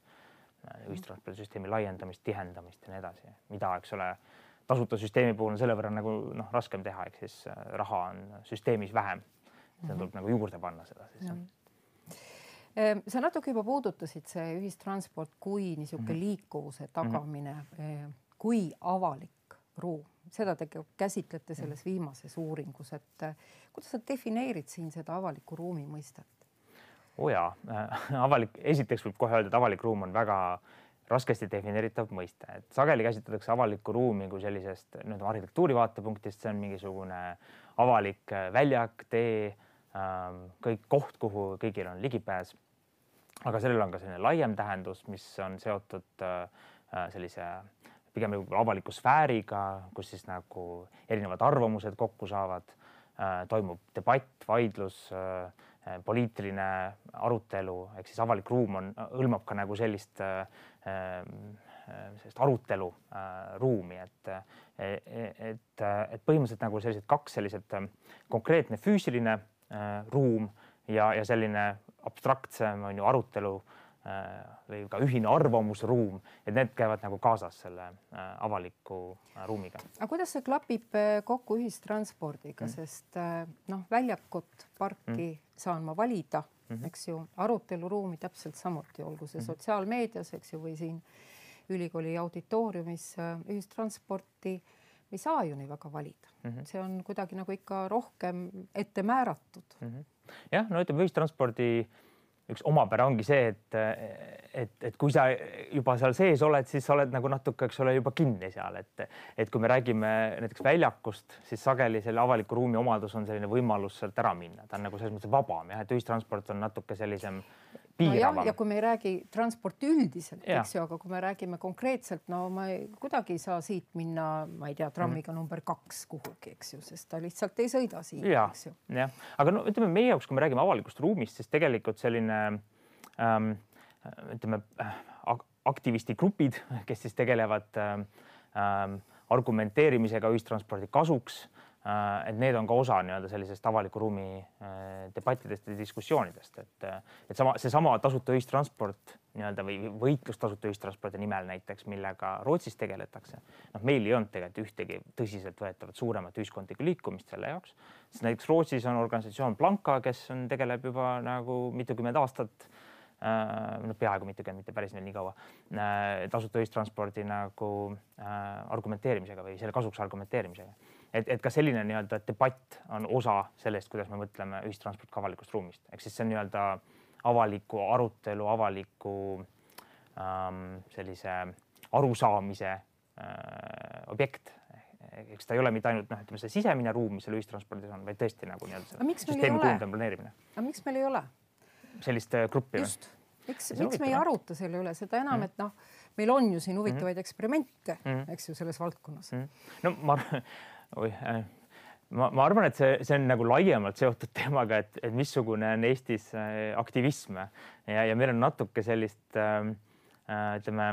ühistranspordisüsteemi laiendamist, tihendamist ja nii edasi, mida, eks ole, tasuta süsteemi puhul on selle võrra nagu noh, raskem teha, ehk siis raha on süsteemis vähem. seda tuleb mm -hmm. nagu juurde panna seda siis mm. -hmm sa natuke juba puudutasid see ühistransport kui niisugune -hmm. liikuvuse mhm. tagamine -hmm. kui avalik ruum, seda te käsitlete selles mhm. viimases uuringus, et eh, kuidas sa defineerid siin seda avaliku ruumi mõistet? oo oh jaa äh,, avalik, esiteks võib kohe öelda, et avalik ruum on väga raskesti defineeritav mõiste, et sageli käsitletakse avalikku ruumi kui sellisest nii-öelda arhitektuuri vaatepunktist, see on mingisugune avalik äh, väljak, tee kõik koht, kuhu kõigil on ligipääs. aga sellel on ka selline laiem tähendus, mis on seotud äh, äh, sellise pigem nagu avaliku sfääriga, kus siis nagu erinevad arvamused kokku saavad, äh, toimub debatt, vaidlus, poliitiline arutelu, ehk siis avalik ruum on, hõlmab ka nagu sellist sellist arutelu ruumi, et, et, et põhimõtteliselt nagu sellised kaks sellised konkreetne füüsiline Äh, ruum ja, ja selline abstraktsem on ju arutelu äh, või ka ühine arvamusruum, et need käivad nagu kaasas selle äh, avaliku ruumiga. aga kuidas see klapib kokku ühistranspordiga mm., sest noh, väljakut, parki mm. saan ma valida mm, -hmm. eks ju, aruteluruumi täpselt samuti, olgu see mm -hmm. sotsiaalmeedias, eks ju, või siin ülikooli auditooriumis ühistransporti ei saa ju nii väga valida mm, -hmm. see on kuidagi nagu ikka rohkem ette määratud mm. -hmm. jah, no ütleme ühistranspordi üks omapära ongi see, et, et, et kui sa juba seal sees oled, siis sa oled nagu natuke, eks ole, juba kinni seal, et, et kui me räägime näiteks väljakust, siis sageli selle avaliku ruumi omadus on selline võimalus sealt ära minna, ta on nagu selles mõttes vabam jah, et ühistransport on natuke sellisem piiravam no. ja kui me ei räägi transporti üldiselt, eks ju, aga kui me räägime konkreetselt, no ma ei, kuidagi ei saa siit minna, ma ei tea, trammiga mm. number kaks kuhugi, eks ju, sest ta lihtsalt ei sõida siit, eks ju. jah, aga no ütleme meie jaoks, kui me räägime avalikust ruumist, siis tegelikult selline ähm, ütleme aktivistigrupid, kes siis tegelevad ähm, ähm argumenteerimisega ühistranspordi kasuks Äh, et need on ka osa nii-öelda sellisest avaliku ruumi äh, debattidest ja diskussioonidest, et, et sama, seesama tasuta ühistransport nii-öelda või võitlus tasuta ühistranspordi nimel näiteks, millega Rootsis tegeletakse. noh, meil ei olnud tegelikult ühtegi tõsiseltvõetavat suuremat ühiskondlikku liikumist selle jaoks, sest näiteks Rootsis on organisatsioon Blanka, kes on, tegeleb juba nagu mitukümmend aastat äh, no peaaegu mitukümmend, mitte päris nii kaua, tasuta ühistranspordi nagu argumenteerimisega või selle kasuks argumenteerimisega et, et ka selline nii-öelda debatt on osa sellest, kuidas me mõtleme ühistransport ka avalikust ruumist, ehk siis see on nii-öelda avaliku arutelu, avaliku ähm, sellise arusaamise äh, objekt. eks ta ei ole mitte ainult noh, ütleme see sisemine ruum, mis seal ühistranspordis on, vaid tõesti nagu nii-öelda süsteemi kujundamine, planeerimine. aga miks meil ei ole? sellist äh, gruppi? just, miks, miks me ei aruta selle üle, seda enam mm, -hmm. et noh, meil on ju siin huvitavaid mm -hmm. eksperimente mm, -hmm. eks ju, selles valdkonnas mm. -hmm. no ma oi äh, ma, ma arvan, et see, see on nagu laiemalt seotud teemaga, et, et missugune on Eestis äh, aktivism ja, ja meil on natuke sellist ähm, äh, ütleme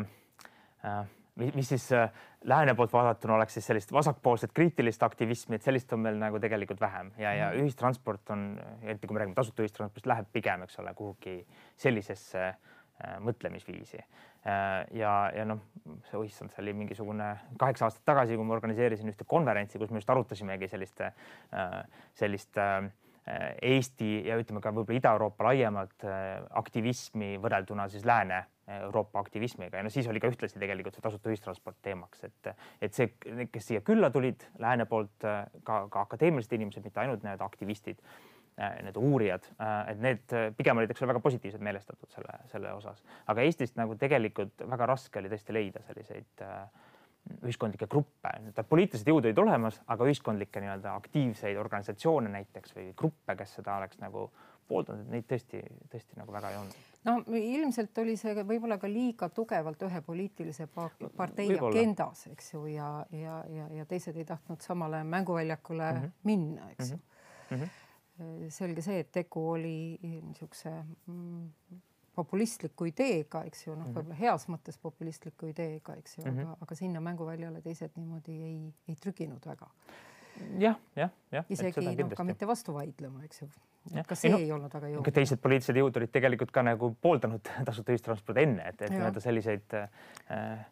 äh, mis, mis siis äh, lääne poolt vaadatuna oleks siis sellist vasakpoolset kriitilist aktivismi, et sellist on meil nagu tegelikult vähem ja, ja mhm. ühistransport on, eriti kui me räägime tasuta ühistranspordist, läheb pigem, eks ole, kuhugi sellisesse äh, mõtlemisviisi. Äh, ja, ja noh, see issand, see oli mingisugune kaheksa aastat tagasi, kui ma organiseerisin ühte konverentsi, kus me just arutasimegi sellist, äh, sellist äh, Eesti ja ütleme ka võib-olla Ida-Euroopa laiemalt aktivismi võrrelduna siis Lääne-Euroopa aktivismiga. Ja no siis oli ka ühtlasi tegelikult see tasuta ühistransport teemaks, et, et see, kes siia külla tulid lääne poolt, ka, ka akadeemilised inimesed, mitte ainult need aktivistid Äh, need uurijad, äh, et need äh, pigem olid, eks ole, väga positiivselt meelestatud selle, selle osas, aga Eestist nagu tegelikult väga raske oli tõesti leida selliseid ühiskondlikke gruppe, poliitilised jõud olid olemas, aga ühiskondlikke nii-öelda aktiivseid organisatsioone näiteks või gruppe, kes seda oleks nagu pooldanud, neid tõesti, tõesti nagu väga ei olnud. no ilmselt oli see võib-olla ka liiga tugevalt ühe poliitilise partei agendas, eks ju, ja, ja, ja, ja teised ei tahtnud samale mänguväljakule mm -hmm. minna, eks ju mm. -hmm. Selge see, et tegu oli niisuguse mm, populistliku ideega, eks ju, noh, võib-olla heas mõttes populistliku ideega, eks ju mm, -hmm. aga, aga sinna mänguväljale teised niimoodi ei, ei trüginud väga jah, jah, jah. isegi noh, ka mitte vastu vaidlema, eks ju ka see no, ei olnud väga jõuline. teised poliitilised jõud olid tegelikult ka nagu pooldanud tasuta ühistranspordi enne, et, et nii-öelda selliseid äh, äh,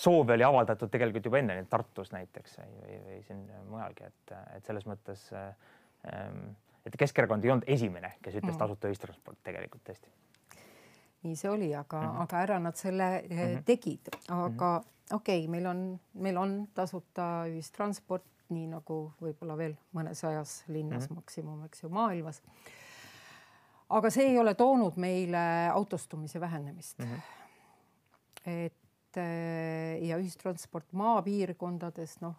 soove oli avaldatud tegelikult juba enne, Tartus näiteks või, või, või siin mujalgi, et, et selles mõttes äh, ähm, et Keskerakond ei olnud esimene, kes ütles mm. tasuta ühistransport tegelikult tõesti. nii see oli, aga mm, -hmm. aga ära nad selle mm -hmm. tegid, aga mm -hmm. okei okay,, meil on, meil on tasuta ühistransport nii nagu võib-olla veel mõnesajas linnas mm -hmm. maksimum, eks ju, maailmas. aga see ei ole toonud meile autostumise vähenemist mm. -hmm. et ja ühistransport maapiirkondades noh,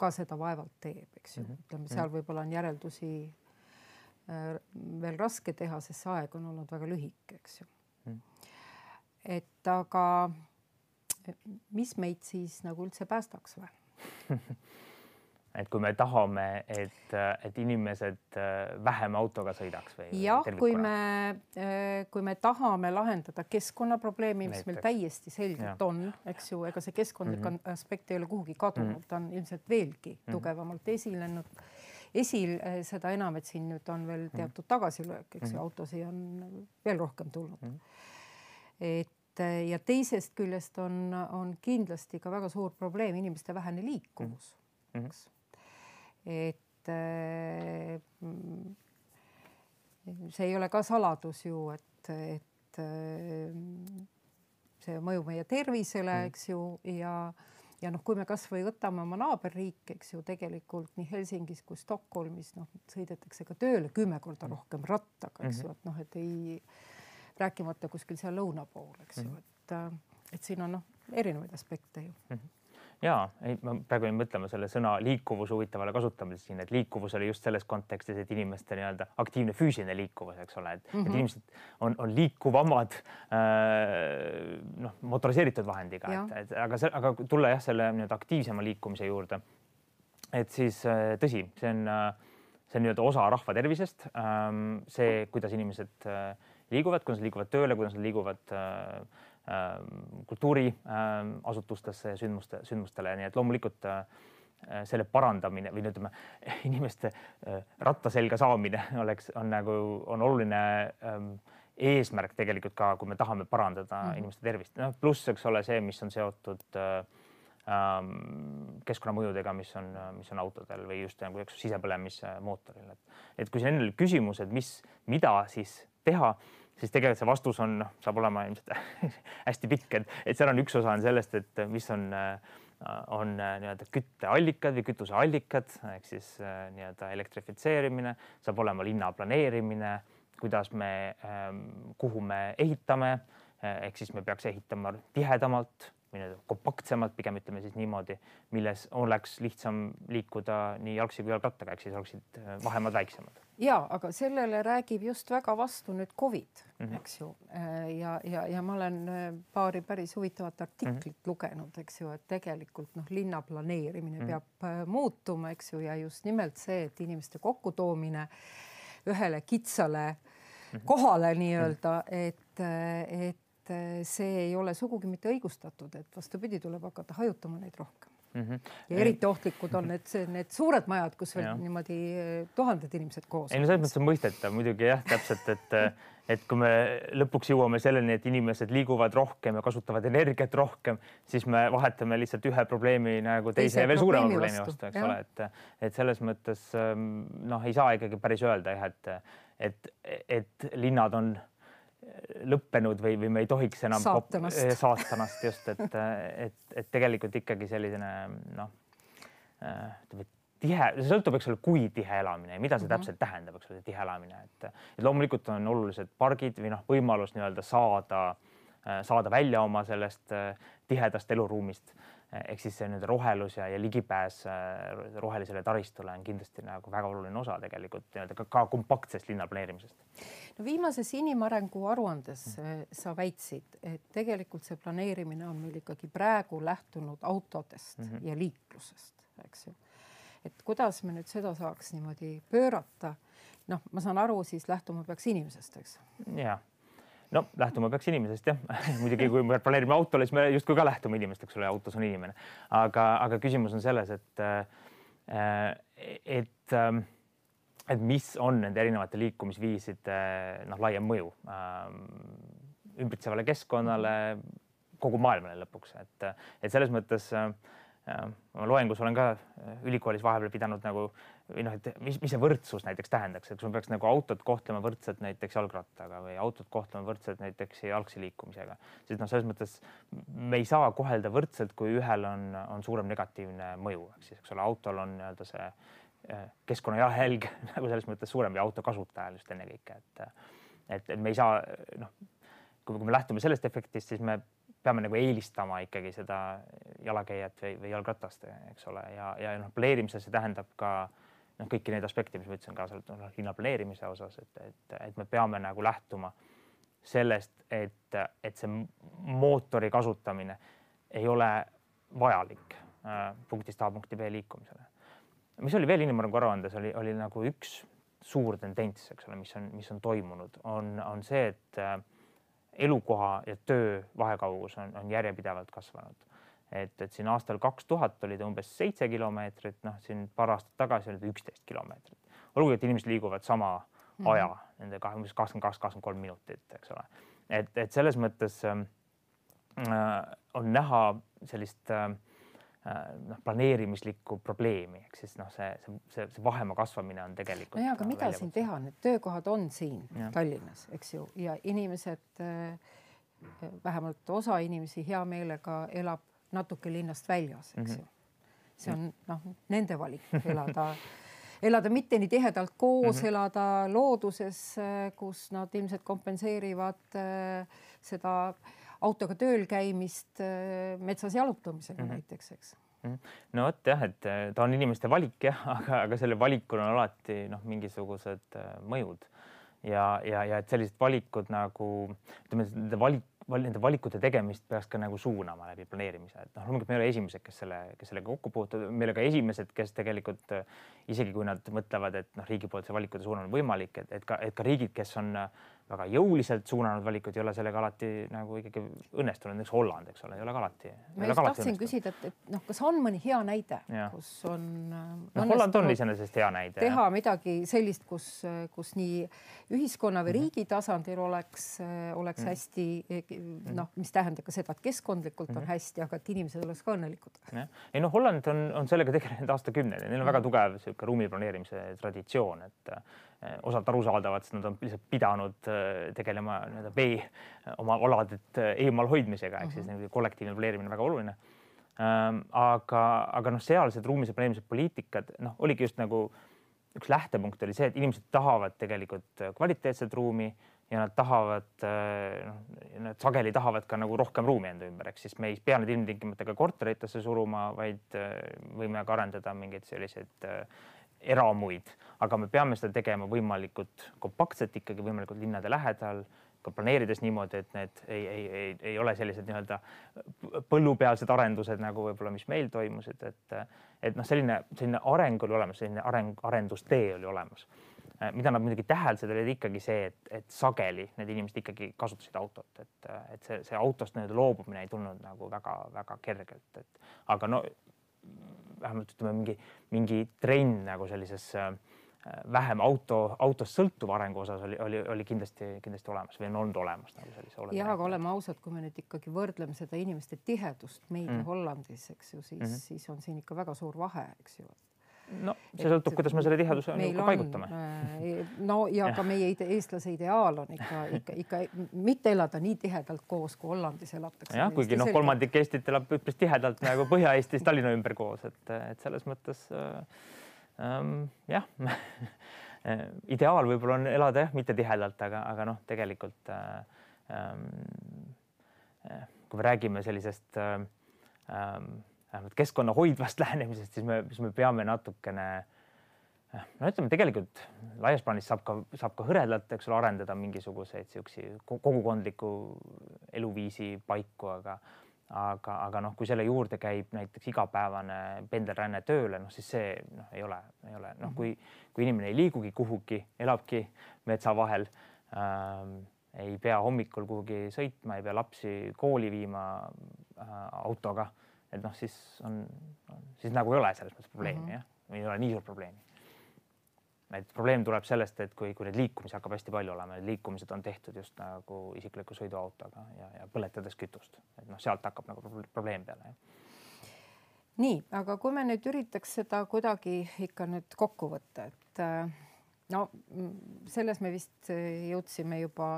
ka seda vaevalt teeb, eks ju mm, -hmm. ütleme seal mhm. võib-olla on järeldusi eh, veel raske teha, sest see aeg on olnud väga lühike, eks ju mm. -hmm. et aga mis meid siis nagu üldse päästaks või et kui me tahame, et, et inimesed äh, vähem autoga sõidaks või? jah, kui me, äh, kui me tahame lahendada keskkonnaprobleemi, mis Näiteks. meil täiesti selgelt ja. on, eks ju, ega see keskkondlik mm -hmm. aspekt ei ole kuhugi kadunud mm, -hmm. ta on ilmselt veelgi mm -hmm. tugevamalt esinenud esil, äh, seda enam, et siin nüüd on veel mhm. teatud tagasilöök, eks ju mm -hmm., autosid on veel rohkem tulnud mm. -hmm. et ja teisest küljest on, on kindlasti ka väga suur probleem inimeste vähene liikuvus mm, -hmm. eks et äh, see ei ole ka saladus ju, et, et äh, see mõjub meie tervisele, mm. eks ju, ja ja noh, kui me kasvõi võtame oma naaberriike, eks ju, tegelikult nii Helsingis kui Stockholmis noh, sõidetakse ka tööle kümme korda mm. rohkem rattaga, eks ju, mm-hmm. et noh, et ei rääkimata kuskil seal lõuna pool, eks ju, mm-hmm. et äh, et siin on noh, erinevaid aspekte ju mm. -hmm ja ei, ma praegu jäin mõtlema selle sõna liikuvus huvitavale kasutamisele siin, et liikuvus oli just selles kontekstis, et inimeste nii-öelda aktiivne füüsiline liikuvus, eks ole, et mm, -hmm. et inimesed on, on liikuvamad äh, noh, motoriseeritud vahendiga, et, et aga aga tulla jah, selle nii-öelda aktiivsema liikumise juurde. et siis äh, tõsi, see on see on nii-öelda osa rahva tervisest. Ähm, see, kuidas inimesed äh, liiguvad, kuidas nad liiguvad tööle, kuidas nad liiguvad äh, kultuuriasutustesse ja sündmuste, sündmustele, nii et loomulikult äh, selle parandamine või ütleme, inimeste äh, ratta selga saamine oleks, on nagu, on oluline ähm, eesmärk tegelikult ka, kui me tahame parandada mm -hmm. inimeste tervist, noh pluss, eks ole, see, mis on seotud äh, ähm, keskkonnamõjudega, mis on, mis on autodel või just nagu eks sisepõlemismootoril, et, et kui siin enne oli küsimus, et mis, mida siis teha siis tegelikult see vastus on, noh, saab olema ilmselt hästi pikk, et, et seal on üks osa on sellest, et mis on, on nii-öelda kütteallikad või kütuseallikad ehk siis nii-öelda elektrifitseerimine, saab olema linna planeerimine, kuidas me, kuhu me ehitame ehk siis me peaks ehitama tihedamalt või nii-öelda kompaktsemalt, pigem ütleme siis niimoodi, milles oleks lihtsam liikuda nii jalgsi kui jalgrattaga, ehk siis oleksid äh, vahemaad väiksemad. Ja aga sellele räägib just väga vastu nüüd Covid mm, -hmm. eks ju. Äh, ja, ja, ja ma olen äh, paari päris huvitavat artiklit mm -hmm. lugenud, eks ju, et tegelikult noh, linna planeerimine mm -hmm. peab muutuma, eks ju, ja just nimelt see, et inimeste kokkutoomine ühele kitsale mm -hmm. kohale nii-öelda, et, et see ei ole sugugi mitte õigustatud, et vastupidi, tuleb hakata hajutama neid rohkem mm. -hmm. ja eriti ohtlikud on need, need suured majad, kus veel ja. niimoodi eh, tuhanded inimesed koos. ei no selles mõttes on mõistetav muidugi jah, täpselt, et eh, et kui me lõpuks jõuame selleni, et inimesed liiguvad rohkem ja kasutavad energiat rohkem, siis me vahetame lihtsalt ühe probleemi nagu teise, teise veel suurema probleemi vastu, eks ja. ole, et et selles mõttes ehm, noh, ei saa ikkagi päris öelda jah, et et, et linnad on lõppenud või, või me ei tohiks enam saatanast, eh, saatanast just, et, et, et tegelikult ikkagi selline noh, ütleme tihe, see sõltub, eks ole, kui tihe elamine ja mida see mm -hmm. täpselt tähendab, eks ole, tihe elamine, et, et loomulikult on olulised pargid või noh, võimalus nii-öelda saada, saada välja oma sellest tihedast eluruumist ehk siis see nii-öelda rohelus ja, ja ligipääs äh, rohelisele taristule on kindlasti nagu väga oluline osa tegelikult nii-öelda ka, ka kompaktsest linnaplaneerimisest. no viimases inimarengu aruandes mm. sa väitsid, et tegelikult see planeerimine on meil ikkagi praegu lähtunud autodest mm -hmm. ja liiklusest, eks ju. et kuidas me nüüd seda saaks niimoodi pöörata? noh, ma saan aru, siis lähtuma peaks inimesest, eks. jah no lähtuma peaks inimesest jah. Muidugi, kui me planeerime autole, siis me justkui ka lähtume inimest, eks ole, autos on inimene, aga, aga küsimus on selles, et, äh, et, ähm, et mis on nende erinevate liikumisviiside noh, laiem mõju ähm, ümbritsevale keskkonnale, kogu maailmale lõpuks, et, et selles mõttes äh, ma loengus olen ka ülikoolis vahepeal pidanud nagu või noh, et mis, mis see võrdsus näiteks tähendaks, et kas me peaks nagu autot kohtlema võrdselt näiteks jalgrattaga või autot kohtlema võrdselt näiteks jalgsi liikumisega, sest noh, selles mõttes me ei saa kohelda võrdselt, kui ühel on, on suurem negatiivne mõju, ehk siis, eks ole, autol on nii-öelda see eh, keskkonnajalajälg nagu selles mõttes suurem ja auto kasutajal just ennekõike, et et, et me ei saa noh, kui me lähtume sellest efektist, siis me peame nagu eelistama ikkagi seda jalakäijat või, või jalgratast, eks ole, ja, ja noh, planeerimises see tähendab ka äh, noh, kõiki neid aspekte, mis ma ütlesin, kaasa arvatud noh, linna planeerimise osas, et, et, et me peame nagu lähtuma sellest, et, et see mootori kasutamine ei ole vajalik äh, punktist A punkti B liikumisele. mis oli veel inimarengu aruandes, oli, oli nagu üks suur tendents, eks ole, mis on, mis on toimunud, on, on see, et äh, elukoha ja töö vahekaugus on, on järjepidevalt kasvanud et, et siin aastal kaks tuhat oli ta umbes seitse kilomeetrit, noh, siin paar aastat tagasi oli ta üksteist kilomeetrit. olgugi, et inimesed liiguvad sama mm -hmm. aja, nende kahe, umbes kakskümmend kaks, kakskümmend kolm minutit, eks ole. et, et selles mõttes ähm, äh, on näha sellist äh, äh, noh, planeerimislikku probleemi, ehk siis noh, see, see, see, see vahemaa kasvamine on tegelikult. nojah, aga mida siin teha, need töökohad on siin ja. Tallinnas, eks ju, ja inimesed äh, vähemalt osa inimesi hea meelega elab natuke linnast väljas, eks mm -hmm. ju. see on noh, nende valik elada elada mitte nii tihedalt koos mm, -hmm. elada looduses, kus nad ilmselt kompenseerivad äh, seda autoga tööl käimist äh, metsas jalutamisega mm -hmm. näiteks, eks mhm. no vot jah, et äh, ta on inimeste valik jah, aga, aga sellel valikul on alati noh, mingisugused mõjud ja, ja, ja et sellised valikud nagu ütleme, valik nende valikute tegemist peaks ka nagu suunama läbi planeerimise, et noh, loomulikult me ei ole esimesed, kes selle, kes sellega kokku puutuvad, me ei ole ka esimesed, kes tegelikult isegi kui nad mõtlevad, et noh, riigi poolt see valikute suunamine on võimalik, et, et ka, et ka riigid, kes on väga jõuliselt suunanud valikuid, ei ole sellega alati nagu ikkagi õnnestunud, näiteks Holland, eks ole, ei ole ka alati. ma just tahtsin küsida, et, et noh, kas on mõni hea näide, kus on no,. Holland on iseenesest hea näide. teha jah. midagi sellist, kus, kus nii ühiskonna või mhm. riigi tasandil oleks, oleks mm. hästi mhm. noh, mis tähendab ka seda, et keskkondlikult mm. on mhm. hästi, aga et inimesed oleks ka õnnelikud. ei noh, Holland on, on sellega tegelenud aastakümneid ja neil on väga tugev niisugune ruumiplaneerimise traditsioon, et osalt arusaadavad, sest nad on lihtsalt pidanud eh, tegelema nii-öelda vee oma aladelt eh, eemal hoidmisega, ehk siis nagu kollektiivne planeerimine väga oluline. Ehm, aga, aga noh, sealsed ruumilise planeerimise poliitikad, noh, oligi just nagu üks lähtepunkt oli see, et inimesed tahavad tegelikult kvaliteetset ruumi ja nad tahavad, noh, nad sageli tahavad ka nagu rohkem ruumi enda ümber, ehk siis me ei pea neid ilmtingimata ka korteritesse suruma, vaid võime ka arendada mingeid selliseid eramuid, aga me peame seda tegema võimalikult kompaktselt ikkagi võimalikult linnade lähedal, ka planeerides niimoodi, et need ei, ei, ei, ei ole sellised nii-öelda põllupealsed arendused nagu võib-olla, mis meil toimusid, et et noh, selline, selline areng oli olemas, selline areng, arendustee oli olemas. mida nad muidugi täheldasid, oli ikkagi see, et, et sageli need inimesed ikkagi kasutasid autot, et, et see, see autost nii-öelda loobumine ei tulnud nagu väga-väga kergelt, et aga no vähemalt ütleme mingi, mingi trend nagu sellises äh, vähem auto, autost sõltuva arengu osas oli, oli, oli kindlasti, kindlasti olemas või on olnud olemas nagu sellise. jah, aga oleme ausad, kui me nüüd ikkagi võrdleme seda inimeste tihedust meil mm. Hollandis, eks ju, siis mm, -hmm. siis on siin ikka väga suur vahe, eks ju no see sõltub, kuidas me selle tiheduse nagu paigutame. Äh, no ja ka meie ide, eestlase ideaal on ikka, ikka, ikka mitte elada nii tihedalt koos, kui Hollandis elatakse. jah, kuigi noh, kolmandik Eestit elab üpris tihedalt nagu Põhja-Eestis Tallinna ümber koos, et, et selles mõttes äh, ähm, jah ideaal võib-olla on elada jah, mitte tihedalt, aga, aga noh, tegelikult äh, ähm, äh, kui me räägime sellisest äh, ähm, vähemalt keskkonnahoidvast lähenemisest, siis me, siis me peame natukene no ütleme tegelikult laias plaanis saab ka, saab ka hõredalt, eks ole, arendada mingisuguseid siukseid kogukondliku eluviisi paiku, aga aga, aga noh, kui selle juurde käib näiteks igapäevane pendelränne tööle, noh siis see noh, ei ole, ei ole. Noh, kui, kui inimene ei liigugi kuhugi, elabki metsa vahel ähm,, ei pea hommikul kuhugi sõitma, ei pea lapsi kooli viima äh, autoga, et noh, siis on, siis nagu ei ole selles mõttes probleemi mm -hmm. jah, või ei ole nii suurt probleemi et probleem tuleb sellest, et kui, kui neid liikumisi hakkab hästi palju olema, need liikumised on tehtud just nagu isikliku sõiduautoga ja, ja põletades kütust, et noh, sealt hakkab nagu probleem peale. nii, aga kui me nüüd üritaks seda kuidagi ikka nüüd kokku võtta, et äh, no selles me vist jõudsime juba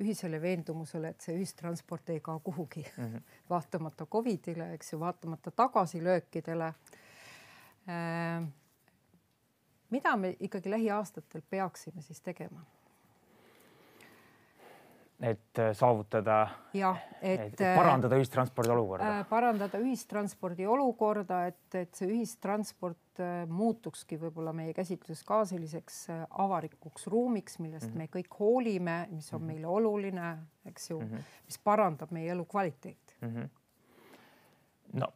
ühisele veendumusele, et see ühistransport ei kao kuhugi mm, -hmm. vaatamata Covidile, eks ju, vaatamata tagasilöökidele äh, mida me ikkagi lähiaastatel peaksime siis tegema? Et äh, saavutada, et, et parandada ühistranspordi olukorda äh,. parandada ühistranspordi olukorda, et, et see ühistransport äh, muutukski võib-olla meie käsitluses ka selliseks äh, avalikuks ruumiks, millest mm -hmm. me kõik hoolime, mis on mm -hmm. meile oluline, eks ju mm, -hmm. mis parandab meie elukvaliteeti mm. -hmm. no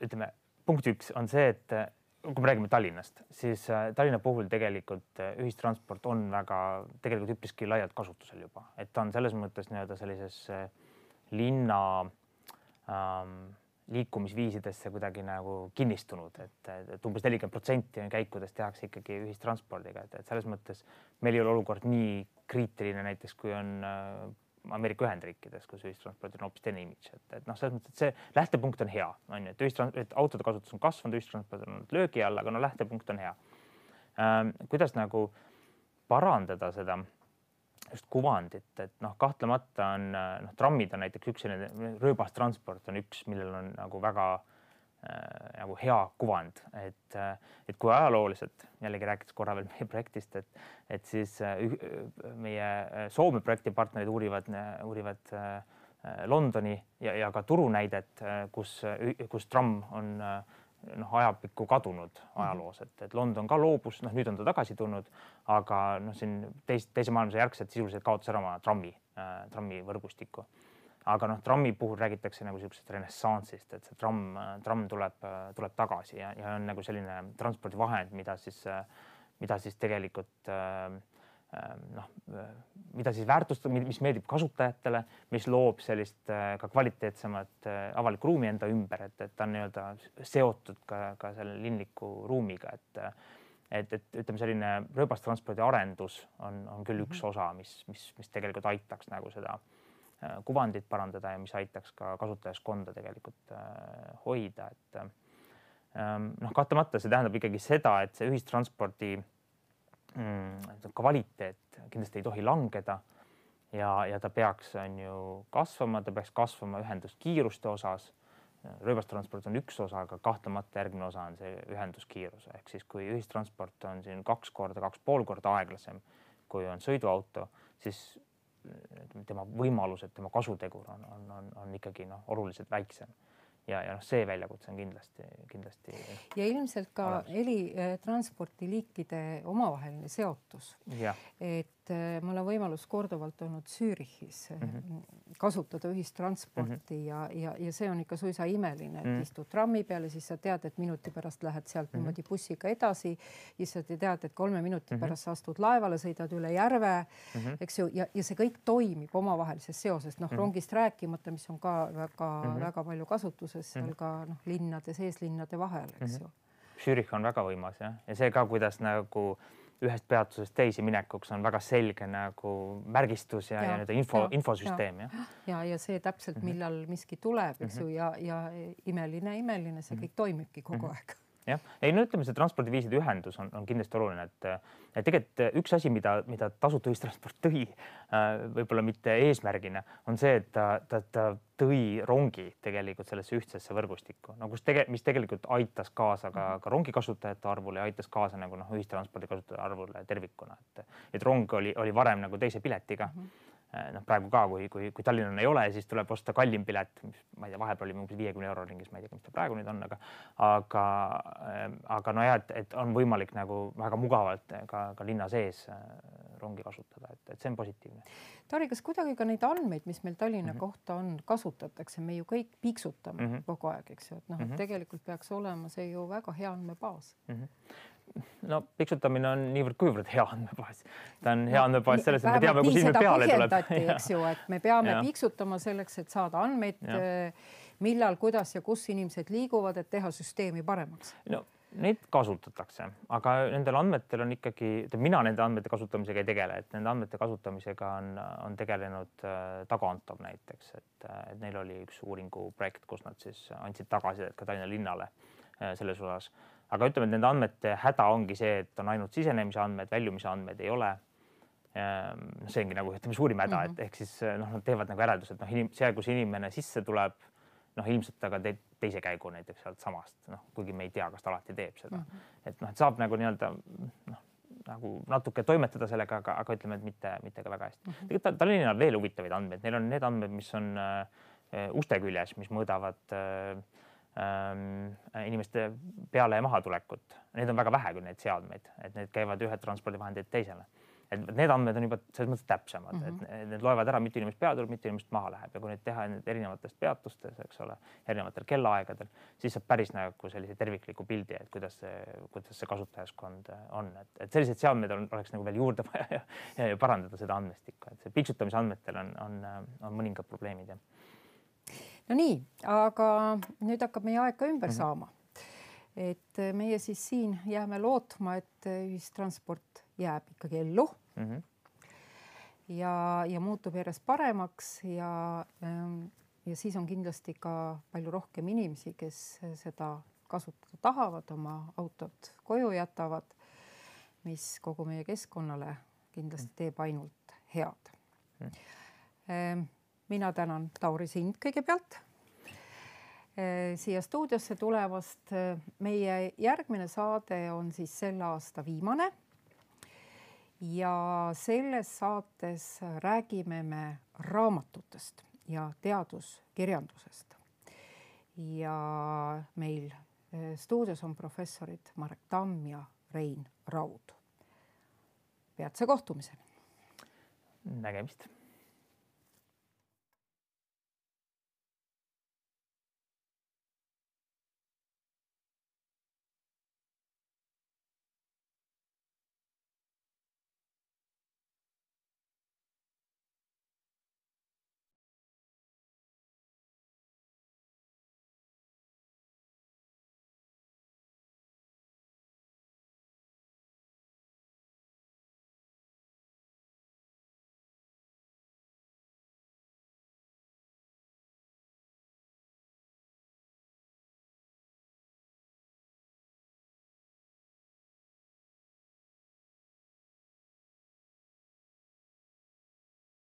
ütleme, punkt üks on see, et kui me räägime Tallinnast, siis äh, Tallinna puhul tegelikult äh, ühistransport on väga tegelikult üpriski laialt kasutusel juba, et ta on selles mõttes nii-öelda sellises äh, linna ähm, liikumisviisidesse kuidagi nagu kinnistunud, et, et umbes nelikümmend protsenti käikudest tehakse ikkagi ühistranspordiga, et, et selles mõttes meil ei ole olukord nii kriitiline näiteks, kui on Ameerika Ühendriikides, kus ühistranspordil on hoopis teine imidž, et, et noh, selles mõttes, et see lähtepunkt on hea, on ju, et ühistransport, et autode kasutus on kasvanud, ühistransport on olnud löögi all, aga no lähtepunkt on hea ähm,. kuidas nagu parandada seda just kuvandit, et noh, kahtlemata on noh, trammid on näiteks üks selline rööbastransport on üks, millel on nagu väga Äh, nagu hea kuvand, et, äh, et kui ajalooliselt jällegi rääkides korra veel meie projektist, et, et siis äh, meie Soome projektipartnerid uurivad, uurivad Londoni ja, ja ka Turu näidet, kus, kus tramm on noh, ajapikku kadunud ajaloos, et, et London ka loobus, noh, nüüd on ta tagasi tulnud, aga noh, siin teist, teise maailmasõja järgselt sisuliselt kaotas ära oma trammi, trammivõrgustiku aga noh, trammi puhul räägitakse nagu niisugusest renessanssist, et see tramm, tramm tuleb, tuleb tagasi ja, ja on nagu selline transpordivahend, mida siis, mida siis tegelikult noh, mida siis väärtustada, mis meeldib kasutajatele, mis loob sellist ka kvaliteetsemat avalikku ruumi enda ümber, et, et ta on nii-öelda seotud ka, ka selle linliku ruumiga, et et, et ütleme, selline rööbastranspordi arendus on, on küll üks mhm. osa, mis, mis, mis tegelikult aitaks nagu seda äh, Äh, kuvandit parandada ja mis aitaks ka kasutajaskonda tegelikult äh, hoida, et ähm, noh, kahtlemata see tähendab ikkagi seda, et see ühistranspordi mm, kvaliteet kindlasti ei tohi langeda ja, ja ta peaks, on ju kasvama, ta peaks kasvama ühenduskiiruste osas. rööbastransport on üks osa, aga kahtlemata järgmine osa on see ühenduskiirus ehk siis kui ühistransport on siin kaks korda, kaks pool korda aeglasem, kui on sõiduauto, siis tema võimalused, tema kasutegur on, on, on, on ikkagi noh, oluliselt väiksem ja, ja noh, see väljakutse on kindlasti, kindlasti. ja ilmselt ka helitranspordiliikide omavaheline seotus. et äh, mul on võimalus korduvalt olnud Zürichis mm -hmm. kasutada ühistransporti mm -hmm. ja, ja, ja see on ikka suisa imeline, et mm -hmm. istud trammi peale, siis sa tead, et minuti pärast lähed sealt mm -hmm. niimoodi bussiga edasi. siis sa tead, et kolme minuti mm -hmm. pärast sa astud laevale, sõidad üle järve mm, -hmm. eks ju, ja, ja see kõik toimib omavahelises seoses, noh mm -hmm. rongist rääkimata, mis on ka väga-väga mm -hmm. palju kasutuses seal mm -hmm. ka noh, linnade sees, linnade vahel, eks mm -hmm. ju. Zürich on väga võimas jah, ja see ka, kuidas nagu ühest peatusest teise minekuks on väga selge nagu märgistus ja, ja, ja nii-öelda info, infosüsteem jah. ja, ja, ja see täpselt, mhm. millal miski tuleb, eks ju, ja, ja imeline, imeline, see mhm. kõik toimibki kogu aeg jah, ei no ütleme, see transpordiviiside ühendus on, on kindlasti oluline, et, et tegelikult üks asi, mida, mida tasuta ühistransport tõi äh,, võib-olla mitte eesmärgina, on see, et ta, ta, ta tõi rongi tegelikult sellesse ühtsesse võrgustikku, no kus tege-, mis tegelikult aitas kaasa ka, ka rongi kasutajate arvule ja aitas kaasa nagu noh, ühistranspordi kasutajate arvule tervikuna, et, et rong oli, oli varem nagu teise piletiga. Mm. -hmm noh, praegu ka, kui, kui, kui Tallinnal ei ole, siis tuleb osta kallim pilet, mis ma ei tea, vahepeal oli umbes viiekümne euro ringis, ma ei tea, mis ta praegu nüüd on, aga, aga, ähm, aga no ja et, et on võimalik nagu väga mugavalt ka, ka linna sees äh, rongi kasutada, et, et see on positiivne. Tari, kas kuidagi ka neid andmeid, mis meil Tallinna mm -hmm. kohta on, kasutatakse, me ju kõik piiksutame mm -hmm. kogu aeg, eks ju, et noh mm -hmm., et tegelikult peaks olema see ju väga hea andmebaas mm. -hmm no piksutamine on niivõrd-kuivõrd hea andmebaas. ta on hea andmebaas selles, et me teame, kus inimene peale tuleb. eks ju, et me peame ja. piksutama selleks, et saada andmeid, äh, millal, kuidas ja kus inimesed liiguvad, et teha süsteemi paremaks. no neid kasutatakse, aga nendel andmetel on ikkagi, mina nende andmete kasutamisega ei tegele, et nende andmete kasutamisega on, on tegelenud äh, Tago Antov näiteks, et, et neil oli üks uuringuprojekt, kus nad siis andsid tagasisidet ka Tallinna linnale äh, selles osas aga ütleme, et nende andmete häda ongi see, et on ainult sisenemise andmed, väljumise andmed ei ole. Ehm, see ongi nagu ütleme, suurim häda mm, -hmm. et ehk siis noh, nad teevad nagu järeldused, noh, inim-, see, kus inimene sisse tuleb, noh, ilmselt ta ka teeb teise käigu näiteks sealtsamast, noh, kuigi me ei tea, kas ta alati teeb seda mm. -hmm. et noh, et saab nagu nii-öelda noh, nagu natuke toimetada sellega, aga, aga ütleme, et mitte, mitte ka väga hästi mm -hmm.. tegelikult Tallinnal veel huvitavaid andmeid, neil on need andmed, mis on äh, uste küljes, mis mõõdavad äh, inimeste peale ja mahatulekut. Neid on väga vähe küll neid seadmeid, et need käivad ühelt transpordivahendilt teisele. et need andmed on juba selles mõttes täpsemad mm, -hmm. et need loevad ära, mitu inimest peale tuleb, mitu inimest maha läheb ja kui neid teha nüüd erinevates peatustes, eks ole, erinevatel kellaaegadel, siis saab päris nagu sellise tervikliku pildi, et kuidas see, kuidas see kasutajaskond on, et, et selliseid seadmeid on, oleks nagu veel juurde vaja ja, ja, ja parandada seda andmestikku, et see piiksutamise andmetel on, on, on mõningad probleemid jah no nii, aga nüüd hakkab meie aeg ka ümber mm -hmm. saama. et meie siis siin jääme lootma, et ühistransport jääb ikkagi ellu mm. -hmm. ja, ja muutub järjest paremaks ja, ähm, ja siis on kindlasti ka palju rohkem inimesi, kes seda kasutada tahavad, oma autot koju jätavad, mis kogu meie keskkonnale kindlasti teeb ainult head mm. Mina tänan Tauri sind kõigepealt eh, siia stuudiosse tulemast. meie järgmine saade on siis selle aasta viimane. ja selles saates räägime me raamatutest ja teaduskirjandusest. ja meil eh, stuudios on professorid Marek Tamm ja Rein Raud. peatse kohtumiseni. nägemist